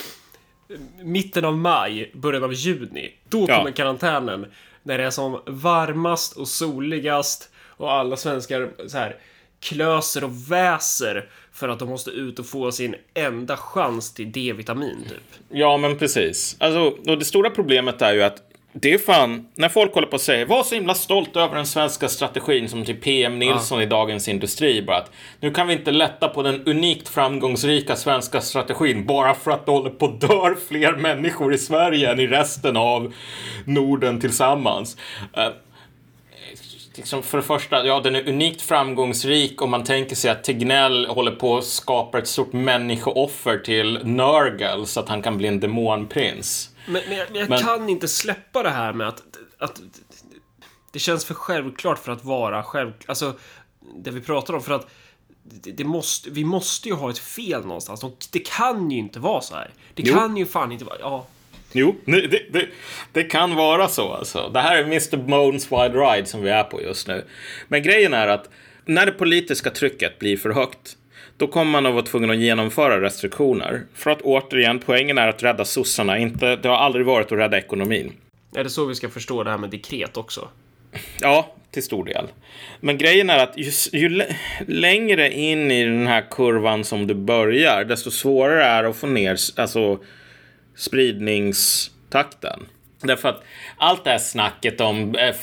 mitten av maj, början av juni. Då kommer ja. karantänen. När det är som varmast och soligast och alla svenskar så här klöser och väser för att de måste ut och få sin enda chans till D-vitamin typ. Ja, men precis. Alltså, och det stora problemet är ju att det är fan, när folk håller på att säga var så himla stolt över den svenska strategin som typ PM Nilsson ja. i Dagens Industri. Bara att nu kan vi inte lätta på den unikt framgångsrika svenska strategin bara för att det håller på att dör fler människor i Sverige än i resten av Norden tillsammans. Uh, liksom för det första, ja den är unikt framgångsrik om man tänker sig att Tegnell håller på att skapa ett stort människooffer till Nörgel så att han kan bli en demonprins. Men, men jag, jag men... kan inte släppa det här med att, att det känns för självklart för att vara själv... Alltså, det vi pratar om, för att det, det måste, vi måste ju ha ett fel någonstans. Det kan ju inte vara så här. Det jo. kan ju fan inte vara... Ja. Jo, det, det, det, kan vara så alltså. Det här är Mr. Bones Wide Ride som vi är på just nu. Men grejen är att när det politiska trycket blir för högt, då kommer man att vara tvungen att genomföra restriktioner. För att återigen, poängen är att rädda sossarna, inte, det har aldrig varit att rädda ekonomin. Är det så vi ska förstå det här med dekret också? Ja, till stor del. Men grejen är att ju, ju längre in i den här kurvan som du börjar, desto svårare är det att få ner alltså, spridningstakten. Därför att allt det här snacket om eh,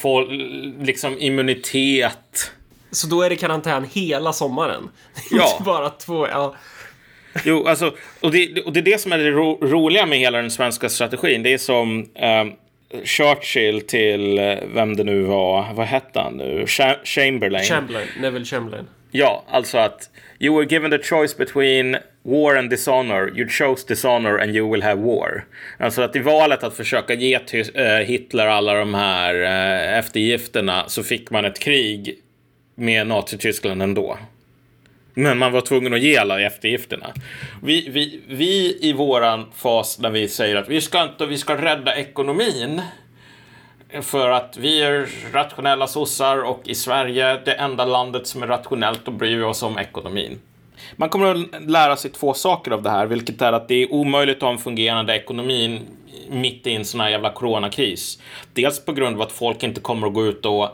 liksom immunitet. Så då är det karantän hela sommaren? Ja. Inte bara två, ja. Jo, alltså, och det, och det är det som är det ro, roliga med hela den svenska strategin. Det är som eh, Churchill till eh, vem det nu var, vad hette han nu? Chamberlain. Chamberlain, Neville Chamberlain. Ja, alltså att you were given the choice between war and dishonor. You chose dishonor and you will have war. Alltså att i valet att försöka ge uh, Hitler alla de här uh, eftergifterna så fick man ett krig med Nazityskland ändå. Men man var tvungen att ge alla eftergifterna. Vi, vi, vi i våran fas när vi säger att vi ska inte, vi ska rädda ekonomin. För att vi är rationella sossar och i Sverige, det enda landet som är rationellt, och bryr vi oss om ekonomin. Man kommer att lära sig två saker av det här, vilket är att det är omöjligt att ha en fungerande ekonomi mitt i en sån här jävla coronakris. Dels på grund av att folk inte kommer att gå ut och...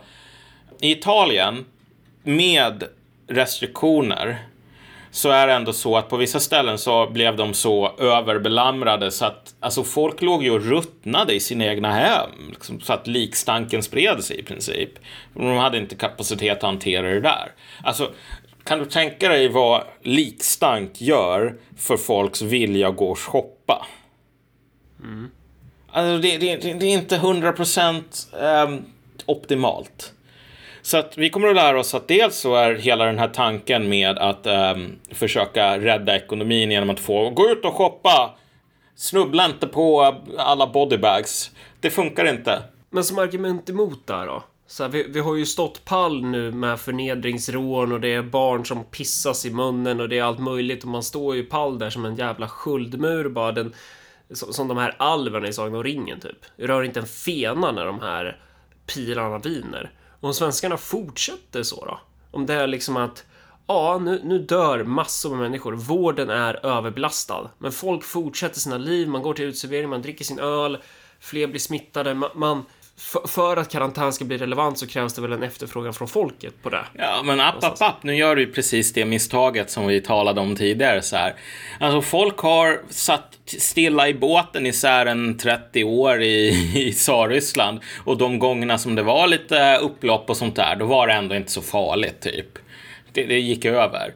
I Italien, med restriktioner, så är det ändå så att på vissa ställen så blev de så överbelamrade så att alltså folk låg ju och ruttnade i sina egna hem. Liksom, så att likstanken spred sig i princip. De hade inte kapacitet att hantera det där. Alltså, kan du tänka dig vad likstank gör för folks vilja att gå och shoppa? Mm. Alltså, det, det, det, är inte hundra procent um, optimalt. Så att vi kommer att lära oss att dels så är hela den här tanken med att um, försöka rädda ekonomin genom att få gå ut och shoppa. Snubbla inte på alla bodybags. Det funkar inte. Men som argument emot där då? Så här, vi, vi, har ju stått pall nu med förnedringsrån och det är barn som pissas i munnen och det är allt möjligt och man står ju pall där som en jävla sköldmur bara den som, som de här alverna i Sagan om ringen typ. Rör inte en fena när de här pilarna viner. Om svenskarna fortsätter så då? Om det är liksom att ja, nu, nu dör massor med människor. Vården är överbelastad, men folk fortsätter sina liv. Man går till utservering, man dricker sin öl, fler blir smittade. Man, man för att karantän ska bli relevant så krävs det väl en efterfrågan från folket på det. Ja, men app, app, app, nu gör du ju precis det misstaget som vi talade om tidigare så här. Alltså folk har satt stilla i båten i sären 30 år i, i Tsarryssland och de gångerna som det var lite upplopp och sånt där, då var det ändå inte så farligt typ. Det, det gick över.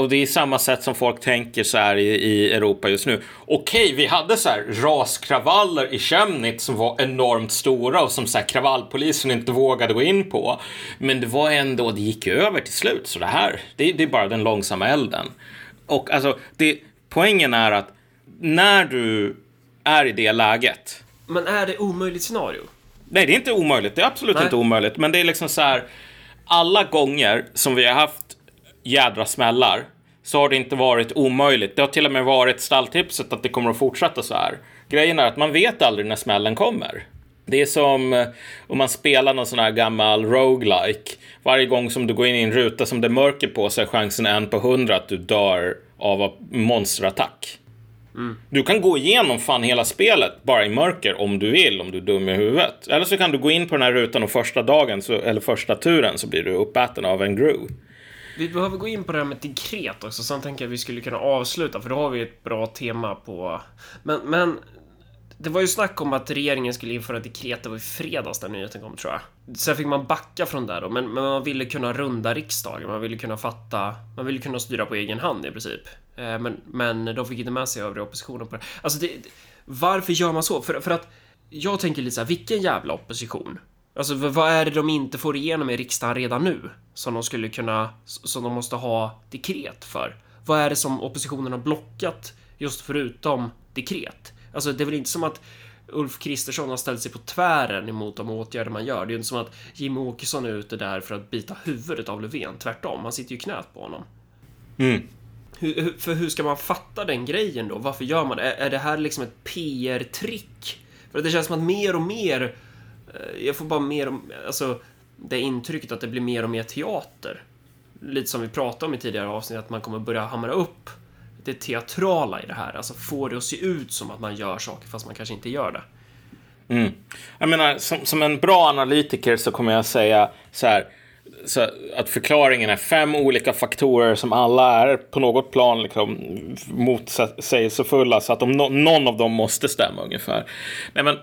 Och det är samma sätt som folk tänker så här i, i Europa just nu. Okej, vi hade så här raskravaller i Chemnitz som var enormt stora och som så här kravallpolisen inte vågade gå in på. Men det var ändå, det gick över till slut. Så det här, det, det är bara den långsamma elden. Och alltså, det, poängen är att när du är i det läget. Men är det omöjligt scenario? Nej, det är inte omöjligt. Det är absolut Nej. inte omöjligt. Men det är liksom så här. Alla gånger som vi har haft jädra smällar så har det inte varit omöjligt. Det har till och med varit stalltipset att det kommer att fortsätta så här. Grejen är att man vet aldrig när smällen kommer. Det är som eh, om man spelar någon sån här gammal roguelike. Varje gång som du går in i en ruta som det är mörker på så är chansen en på hundra att du dör av monsterattack. Mm. Du kan gå igenom fan hela spelet bara i mörker om du vill, om du är dum i huvudet. Eller så kan du gå in på den här rutan och första dagen, så, eller första turen, så blir du uppäten av en gru. Vi behöver gå in på det här med dekret också, sen tänker jag att vi skulle kunna avsluta, för då har vi ett bra tema på... Men, men det var ju snack om att regeringen skulle införa dekret, det var i fredags den nyheten kom tror jag. Sen fick man backa från det då, men, men, man ville kunna runda riksdagen, man ville kunna fatta, man ville kunna styra på egen hand i princip. Eh, men, men de fick inte med sig övriga oppositionen på det. Alltså, det, varför gör man så? För, för att jag tänker lite så här, vilken jävla opposition? Alltså vad är det de inte får igenom i riksdagen redan nu? Som de skulle kunna, som de måste ha dekret för? Vad är det som oppositionen har blockat just förutom dekret? Alltså det är väl inte som att Ulf Kristersson har ställt sig på tvären emot de åtgärder man gör. Det är ju inte som att Jimmie Åkesson är ute där för att bita huvudet av Löfven. Tvärtom, han sitter ju knät på honom. Mm. Hur, för hur ska man fatta den grejen då? Varför gör man det? Är, är det här liksom ett PR-trick? För det känns som att mer och mer Eh, jag får bara mer och, alltså det intrycket att det blir mer och mer teater. lite som vi pratade om i tidigare avsnitt, att man kommer börja hamra upp det teatrala i det här. Alltså få det att se ut som att man gör saker fast man kanske inte gör det. Mm. Jag menar, som, som en bra analytiker så kommer jag säga så här. Så att förklaringen är fem olika faktorer som alla är på något plan liksom motsägelsefulla så att de, någon av dem måste stämma ungefär. Nej, men,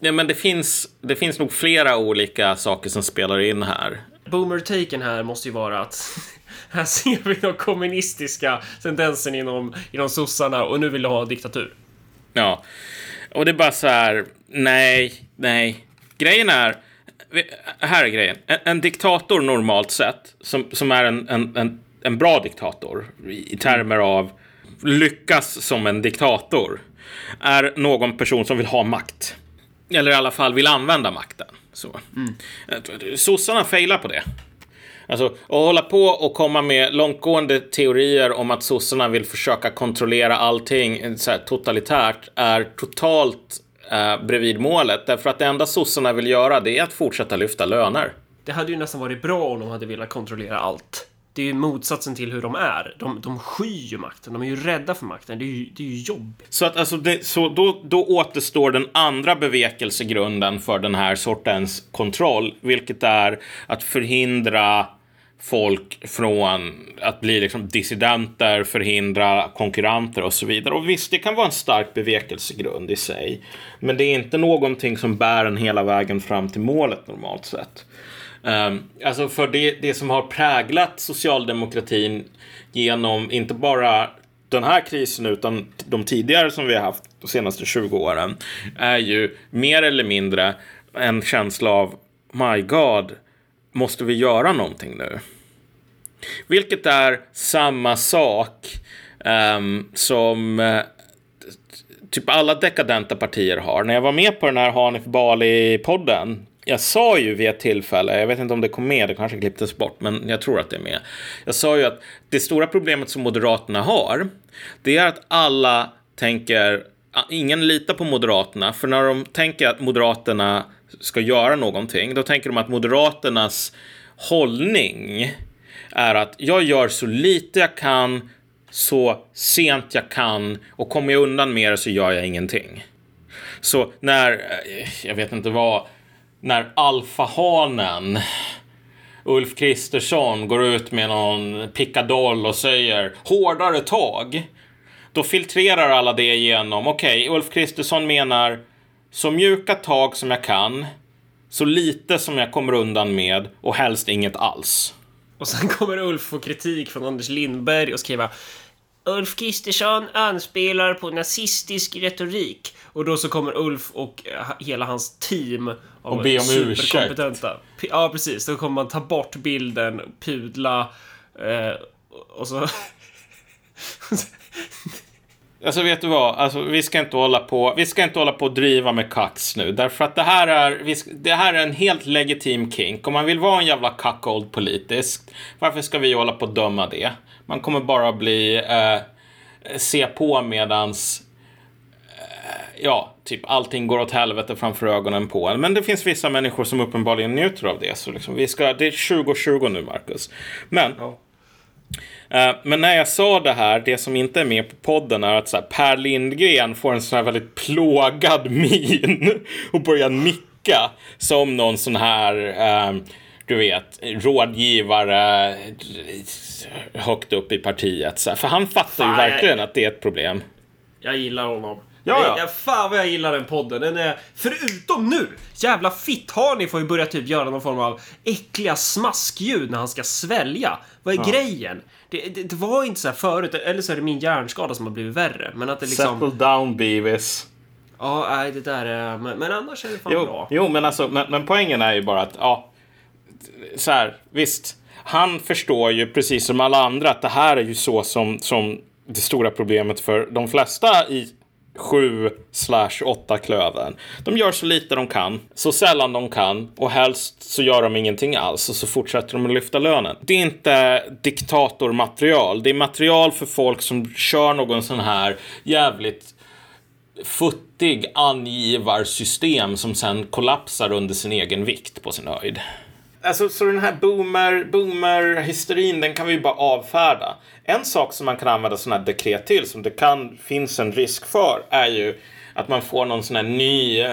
nej, men det, finns, det finns nog flera olika saker som spelar in här. Boomer-taken här måste ju vara att här ser vi de kommunistiska tendensen inom, inom sossarna och nu vill ha diktatur. Ja, och det är bara så här, nej, nej. Grejen är, här är grejen. En, en diktator normalt sett, som, som är en, en, en, en bra diktator i termer av lyckas som en diktator, är någon person som vill ha makt. Eller i alla fall vill använda makten. Så. Mm. Sossarna failar på det. Alltså, att hålla på och komma med långtgående teorier om att sossarna vill försöka kontrollera allting så här, totalitärt är totalt eh, bredvid målet. Därför att det enda sossarna vill göra det är att fortsätta lyfta löner. Det hade ju nästan varit bra om de hade velat kontrollera allt. Det är ju motsatsen till hur de är. De, de skyr ju makten. De är ju rädda för makten. Det är ju, det är ju jobb. Så, att, alltså det, så då, då återstår den andra bevekelsegrunden för den här sortens kontroll, vilket är att förhindra folk från att bli liksom dissidenter, förhindra konkurrenter och så vidare. Och visst, det kan vara en stark bevekelsegrund i sig. Men det är inte någonting som bär en hela vägen fram till målet normalt sett. Um, alltså för det, det som har präglat socialdemokratin genom inte bara den här krisen utan de tidigare som vi har haft de senaste 20 åren är ju mer eller mindre en känsla av My God, måste vi göra någonting nu? Vilket är samma sak um, som uh, typ alla dekadenta partier har. När jag var med på den här Hanif Bali-podden jag sa ju vid ett tillfälle, jag vet inte om det kom med, det kanske klipptes bort, men jag tror att det är med. Jag sa ju att det stora problemet som Moderaterna har, det är att alla tänker, ingen litar på Moderaterna, för när de tänker att Moderaterna ska göra någonting, då tänker de att Moderaternas hållning är att jag gör så lite jag kan, så sent jag kan och kommer jag undan med det så gör jag ingenting. Så när, eh, jag vet inte vad, när alfahanen Ulf Kristersson går ut med någon pickadoll och säger hårdare tag. Då filtrerar alla det igenom. Okej, okay, Ulf Kristersson menar så mjuka tag som jag kan, så lite som jag kommer undan med och helst inget alls. Och sen kommer Ulf få kritik från Anders Lindberg och skriva Ulf Kristersson anspelar på nazistisk retorik. Och då så kommer Ulf och eh, hela hans team och be om ursäkt. Ja, precis. Då kommer man ta bort bilden, pudla eh, och så... Alltså vet du vad, alltså, vi ska inte hålla på, vi ska inte hålla på och driva med kax nu. Därför att det här är, det här är en helt legitim kink. Om man vill vara en jävla cuckold politiskt, varför ska vi hålla på och döma det? Man kommer bara bli, eh, se på medans ja, typ allting går åt helvete framför ögonen på en. Men det finns vissa människor som uppenbarligen njuter av det. Så liksom, vi ska, det är 2020 nu, Marcus. Men ja. Uh, men när jag sa det här, det som inte är med på podden är att så här, Per Lindgren får en sån här väldigt plågad min och börjar nicka som någon sån här, uh, du vet, rådgivare högt upp i partiet. Så här. För han fattar Fan, ju verkligen jag... att det är ett problem. Jag gillar honom. Ja, ja. Fan vad jag gillar den podden. Den är, förutom nu! Jävla fitt-Harny får ju börja typ göra någon form av äckliga smaskljud när han ska svälja. Vad är ja. grejen? Det, det, det, var inte så här förut, eller så är det min hjärnskada som har blivit värre. Men att det liksom... Settle down Beavis. Ja, nej, det där är... Men, men annars är det fan jo, bra. Jo, men alltså, men, men poängen är ju bara att, ja... Så här, visst. Han förstår ju precis som alla andra att det här är ju så som, som det stora problemet för de flesta i sju slash åtta klövern. De gör så lite de kan, så sällan de kan och helst så gör de ingenting alls och så fortsätter de att lyfta lönen. Det är inte diktatormaterial. Det är material för folk som kör någon sån här jävligt futtig angivarsystem som sen kollapsar under sin egen vikt på sin höjd. Alltså, så den här boomer, boomer-hysterin, den kan vi ju bara avfärda. En sak som man kan använda sådana här dekret till, som det kan finns en risk för, är ju att man får någon sån här ny eh,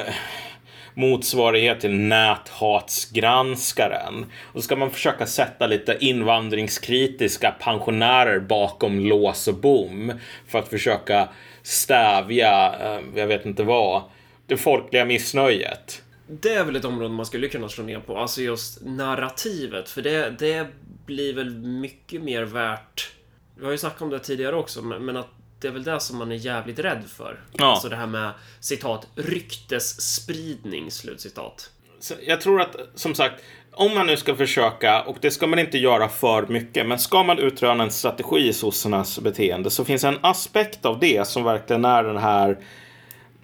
motsvarighet till näthatsgranskaren. Och så ska man försöka sätta lite invandringskritiska pensionärer bakom lås och bom för att försöka stävja, eh, jag vet inte vad, det folkliga missnöjet. Det är väl ett område man skulle kunna slå ner på, alltså just narrativet, för det, det blir väl mycket mer värt. Vi har ju snackat om det tidigare också, men att det är väl det som man är jävligt rädd för. Ja. Alltså det här med citat ryktesspridning, slutcitat. Så jag tror att, som sagt, om man nu ska försöka, och det ska man inte göra för mycket, men ska man utröna en strategi i sossarnas beteende så finns en aspekt av det som verkligen är den här,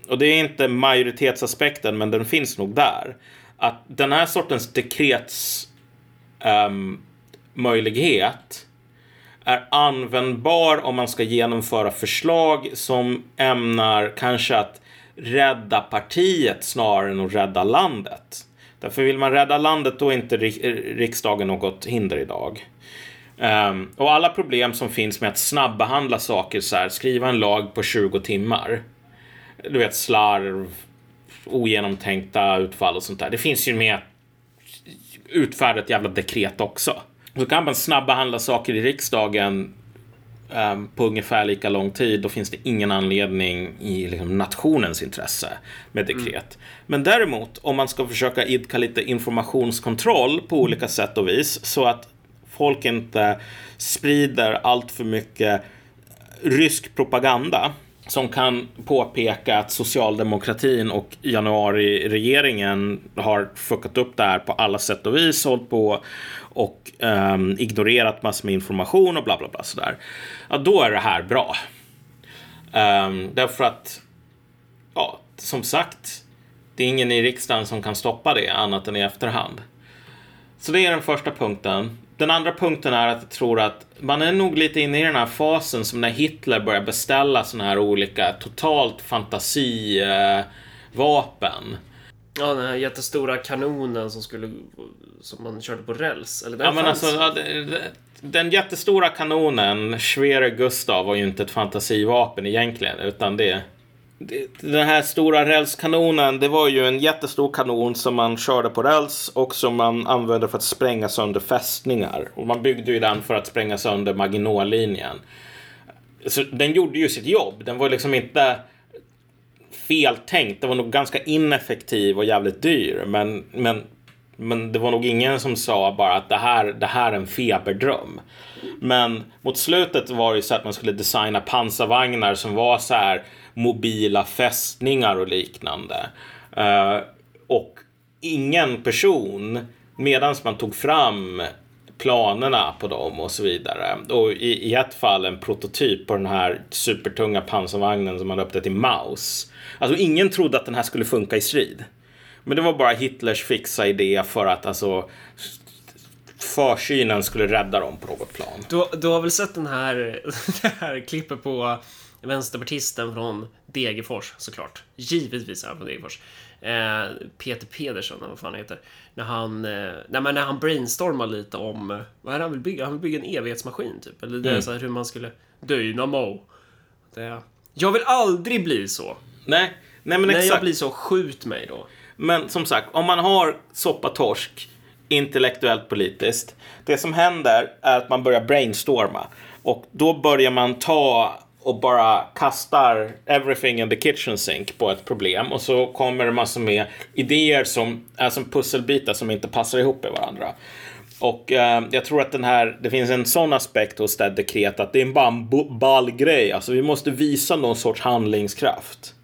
och det är inte majoritetsaspekten, men den finns nog där. Att den här sortens dekrets um, möjlighet är användbar om man ska genomföra förslag som ämnar kanske att rädda partiet snarare än att rädda landet. Därför vill man rädda landet då är inte riksdagen något hinder idag. Um, och alla problem som finns med att snabbehandla saker så här, skriva en lag på 20 timmar. Du vet slarv, ogenomtänkta utfall och sånt där. Det finns ju med utfärda ett jävla dekret också. Så kan man snabbehandla saker i riksdagen um, på ungefär lika lång tid. Då finns det ingen anledning i liksom, nationens intresse med dekret. Mm. Men däremot om man ska försöka idka lite informationskontroll på olika sätt och vis så att folk inte sprider allt för mycket rysk propaganda som kan påpeka att socialdemokratin och januariregeringen har fuckat upp det här på alla sätt och vis, hållit på och um, ignorerat massor med information och bla bla bla sådär. Ja, då är det här bra. Um, därför att, ja, som sagt, det är ingen i riksdagen som kan stoppa det annat än i efterhand. Så det är den första punkten. Den andra punkten är att jag tror att man är nog lite inne i den här fasen som när Hitler börjar beställa sådana här olika totalt fantasivapen. Ja, den här jättestora kanonen som skulle som man körde på räls. Eller den ja, men alltså, den jättestora kanonen, Schwere Gustav, var ju inte ett fantasivapen egentligen, utan det den här stora rälskanonen, det var ju en jättestor kanon som man körde på räls och som man använde för att spränga sönder fästningar. Och man byggde ju den för att spränga sönder Maginotlinjen. Så den gjorde ju sitt jobb. Den var liksom inte feltänkt. Den var nog ganska ineffektiv och jävligt dyr. Men, men, men det var nog ingen som sa bara att det här, det här är en feberdröm. Men mot slutet var det ju så att man skulle designa pansarvagnar som var så här mobila fästningar och liknande. Eh, och ingen person, medan man tog fram planerna på dem och så vidare. Och i, i ett fall en prototyp på den här supertunga pansarvagnen som man döpte till Maus. Alltså ingen trodde att den här skulle funka i strid. Men det var bara Hitlers fixa idé för att alltså försynen skulle rädda dem på något plan. Du, du har väl sett den här, det här klippet på vänsterpartisten från Degerfors såklart. Givetvis är han från Degerfors. Eh, Peter Pedersen, vad fan han heter. När han, eh, nej, men när han brainstormar lite om, vad är det han vill bygga? Han vill bygga en evighetsmaskin typ. Eller det är mm. så här hur man skulle, dynamo. Det, jag vill aldrig bli så. Nej, nej men När exakt. jag blir så, skjut mig då. Men som sagt, om man har soppatorsk intellektuellt politiskt. Det som händer är att man börjar brainstorma. Och då börjar man ta och bara kastar everything in the kitchen sink på ett problem och så kommer det massor med idéer som är som pusselbitar som inte passar ihop med varandra. Och eh, jag tror att den här, det finns en sån aspekt hos det dekret att det är bara en ball grej. Alltså vi måste visa någon sorts handlingskraft.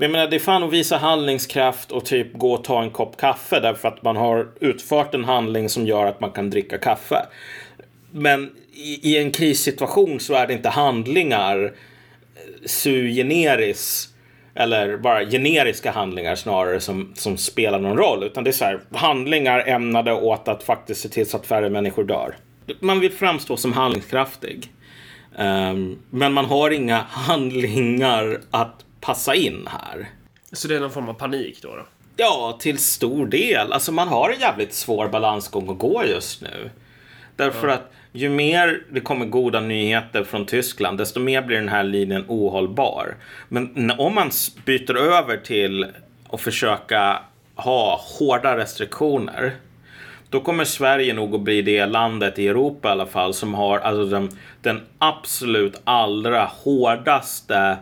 Men jag menar, det är fan att visa handlingskraft och typ gå och ta en kopp kaffe därför att man har utfört en handling som gör att man kan dricka kaffe. Men i, i en krissituation så är det inte handlingar eh, su generis eller bara generiska handlingar snarare som, som spelar någon roll. Utan det är så här, handlingar ämnade åt att faktiskt se till så att färre människor dör. Man vill framstå som handlingskraftig. Um, men man har inga handlingar att passa in här. Så det är någon form av panik då? då? Ja, till stor del. Alltså man har en jävligt svår balansgång att gå just nu. Därför ja. att ju mer det kommer goda nyheter från Tyskland, desto mer blir den här linjen ohållbar. Men om man byter över till att försöka ha hårda restriktioner, då kommer Sverige nog att bli det landet i Europa i alla fall som har alltså den, den absolut allra hårdaste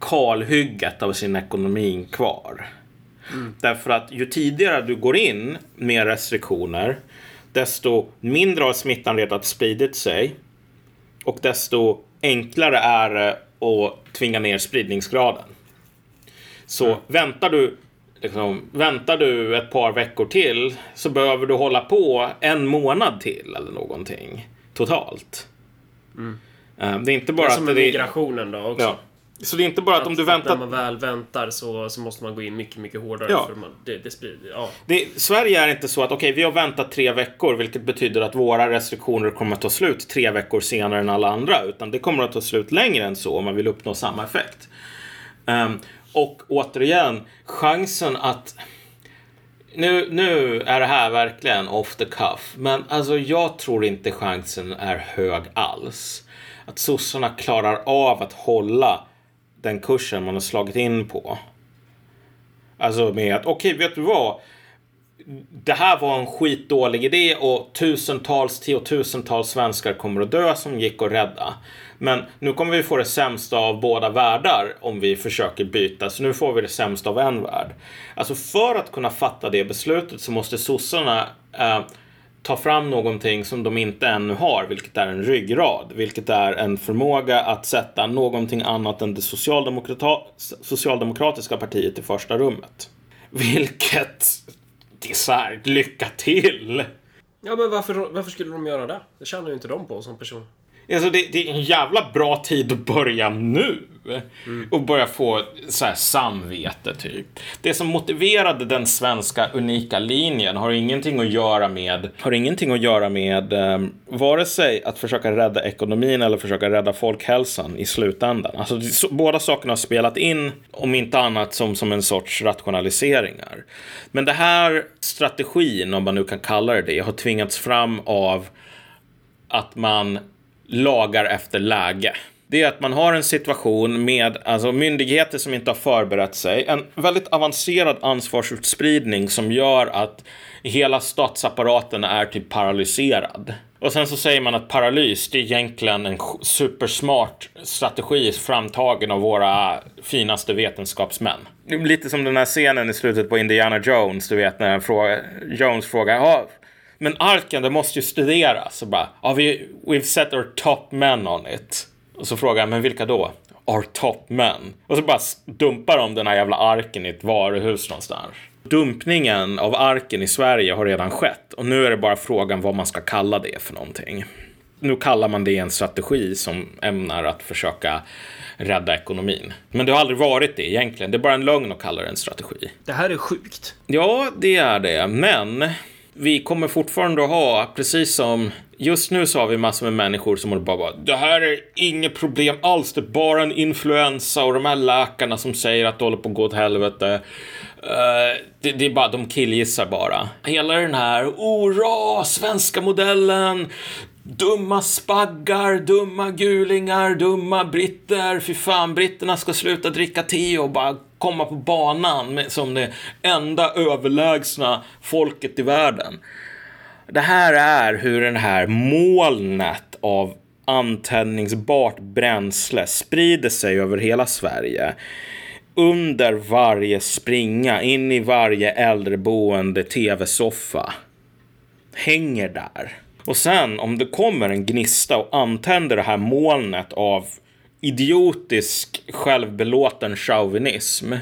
kalhygget av sin ekonomi kvar. Mm. Därför att ju tidigare du går in med restriktioner, desto mindre har smittan redan spridit sig och desto enklare är det att tvinga ner spridningsgraden. Så mm. väntar du Liksom, väntar du ett par veckor till så behöver du hålla på en månad till eller någonting totalt. Mm. Uh, det är inte bara det är som med migrationen då också. Ja. Så det är inte bara att, att om du väntar... När man väl väntar så, så måste man gå in mycket, mycket hårdare. Ja. För man, det, det sprider, ja. Det, Sverige är inte så att okej, okay, vi har väntat tre veckor, vilket betyder att våra restriktioner kommer att ta slut tre veckor senare än alla andra. Utan det kommer att ta slut längre än så om man vill uppnå samma effekt. Um, och återigen, chansen att... Nu, nu är det här verkligen off the cuff, men alltså jag tror inte chansen är hög alls. Att sossarna klarar av att hålla den kursen man har slagit in på. Alltså med att, okej, okay, vet du vad? Det här var en skitdålig idé och tusentals, tiotusentals svenskar kommer att dö som gick att rädda. Men nu kommer vi få det sämsta av båda världar om vi försöker byta. Så nu får vi det sämsta av en värld. Alltså för att kunna fatta det beslutet så måste sossarna eh, ta fram någonting som de inte ännu har, vilket är en ryggrad, vilket är en förmåga att sätta någonting annat än det socialdemokratiska partiet i första rummet. Vilket, det är så här, lycka till! Ja, men varför, varför skulle de göra det? Det tjänar ju inte de på som person. Alltså det, det, är en jävla bra tid att börja nu. Mm. Och börja få så här samvete, typ. Det som motiverade den svenska unika linjen har ingenting att göra med, har ingenting att göra med um, vare sig att försöka rädda ekonomin eller försöka rädda folkhälsan i slutändan. Alltså, så, båda sakerna har spelat in, om inte annat som, som en sorts rationaliseringar. Men det här strategin, om man nu kan kalla det det, har tvingats fram av att man lagar efter läge. Det är att man har en situation med alltså, myndigheter som inte har förberett sig. En väldigt avancerad ansvarsutspridning som gör att hela statsapparaten är typ paralyserad. Och sen så säger man att paralys, det är egentligen en supersmart strategi framtagen av våra finaste vetenskapsmän. Lite som den här scenen i slutet på Indiana Jones, du vet när fråga, Jones frågar ja, men arken, det måste ju studeras. Och bara, ja, vi, we've set our top men on it. Och så frågar jag, men vilka då? Our top men. Och så bara dumpar de den här jävla arken i ett varuhus någonstans. Dumpningen av arken i Sverige har redan skett och nu är det bara frågan vad man ska kalla det för någonting. Nu kallar man det en strategi som ämnar att försöka rädda ekonomin. Men det har aldrig varit det egentligen. Det är bara en lögn att kalla det en strategi. Det här är sjukt. Ja, det är det. Men vi kommer fortfarande att ha, precis som just nu så har vi massor med människor som håller bara det här är inget problem alls, det är bara en influensa och de här läkarna som säger att det håller på att gå åt helvete. Uh, det, det, är bara, de killgissar bara. Hela den här, hurra, svenska modellen, dumma spaggar, dumma gulingar, dumma britter, fy fan, britterna ska sluta dricka te och bara komma på banan med, som det enda överlägsna folket i världen. Det här är hur den här molnet av antändningsbart bränsle sprider sig över hela Sverige. Under varje springa, in i varje äldreboende tv-soffa. Hänger där. Och sen om det kommer en gnista och antänder det här molnet av idiotisk självbelåten chauvinism.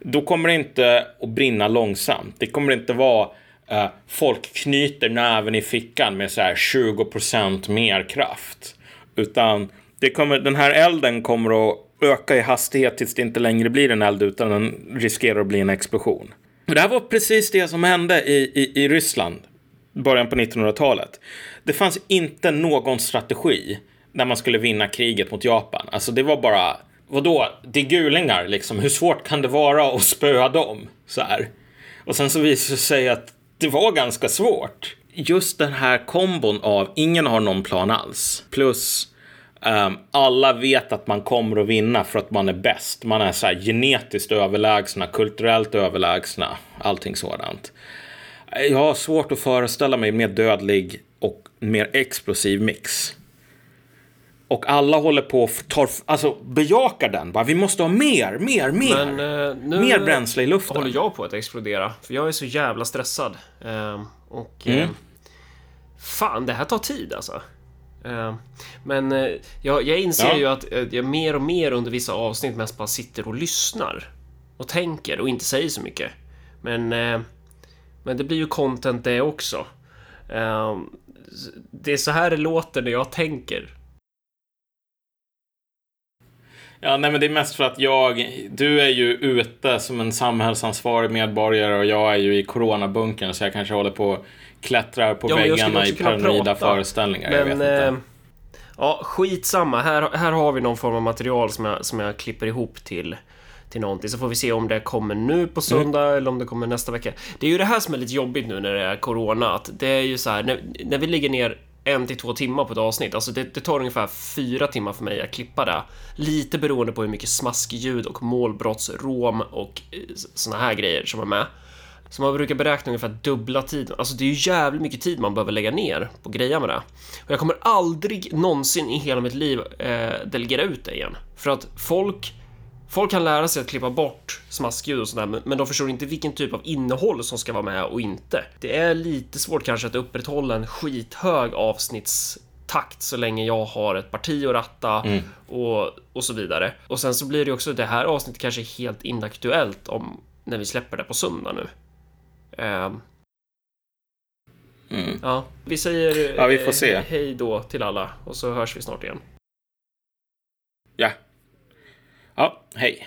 Då kommer det inte att brinna långsamt. Det kommer inte vara uh, folk knyter näven i fickan med så här 20% mer kraft. Utan det kommer, den här elden kommer att öka i hastighet tills det inte längre blir en eld utan den riskerar att bli en explosion. Det här var precis det som hände i, i, i Ryssland början på 1900-talet. Det fanns inte någon strategi när man skulle vinna kriget mot Japan. Alltså det var bara vadå, det är gulingar liksom. Hur svårt kan det vara att spöa dem? Så här. Och sen så visar det sig att det var ganska svårt. Just den här kombon av ingen har någon plan alls. Plus um, alla vet att man kommer att vinna för att man är bäst. Man är så här genetiskt överlägsna, kulturellt överlägsna, allting sådant. Jag har svårt att föreställa mig mer dödlig och mer explosiv mix. Och alla håller på och tar, alltså bejakar den. Bara, vi måste ha mer, mer, mer. Men, uh, nu mer bränsle i luften. håller jag på att explodera. För jag är så jävla stressad. Uh, och... Mm. Uh, fan, det här tar tid alltså. Men jag, jag inser ja. ju att jag mer och mer under vissa avsnitt mest bara sitter och lyssnar. Och tänker och inte säger så mycket. Men... Men det blir ju content det också. Det är så här det låter när jag tänker. Ja, nej, men det är mest för att jag, du är ju ute som en samhällsansvarig medborgare och jag är ju i coronabunkern så jag kanske håller på och klättrar på ja, väggarna i paranoida föreställningar. Men, jag vet inte. Eh, ja, skitsamma. Här, här har vi någon form av material som jag, som jag klipper ihop till till någonting så får vi se om det kommer nu på söndag mm. eller om det kommer nästa vecka. Det är ju det här som är lite jobbigt nu när det är corona att det är ju så här när, när vi ligger ner en till två timmar på ett avsnitt. Alltså det, det, tar ungefär fyra timmar för mig att klippa det. Lite beroende på hur mycket smaskljud och målbrottsrom och eh, såna här grejer som är med. Så man brukar beräkna ungefär dubbla tiden. Alltså det är ju jävligt mycket tid man behöver lägga ner på grejer med det. Och jag kommer aldrig någonsin i hela mitt liv eh, delegera ut det igen. För att folk Folk kan lära sig att klippa bort smaskljud och sådär, men de förstår inte vilken typ av innehåll som ska vara med och inte. Det är lite svårt kanske att upprätthålla en skithög avsnittstakt så länge jag har ett parti att ratta mm. och, och så vidare. Och sen så blir det också det här avsnittet kanske helt inaktuellt om när vi släpper det på söndag nu. Um, mm. Ja, vi säger ja, vi får se. hej då till alla och så hörs vi snart igen. Ja. Oh, ja, hej.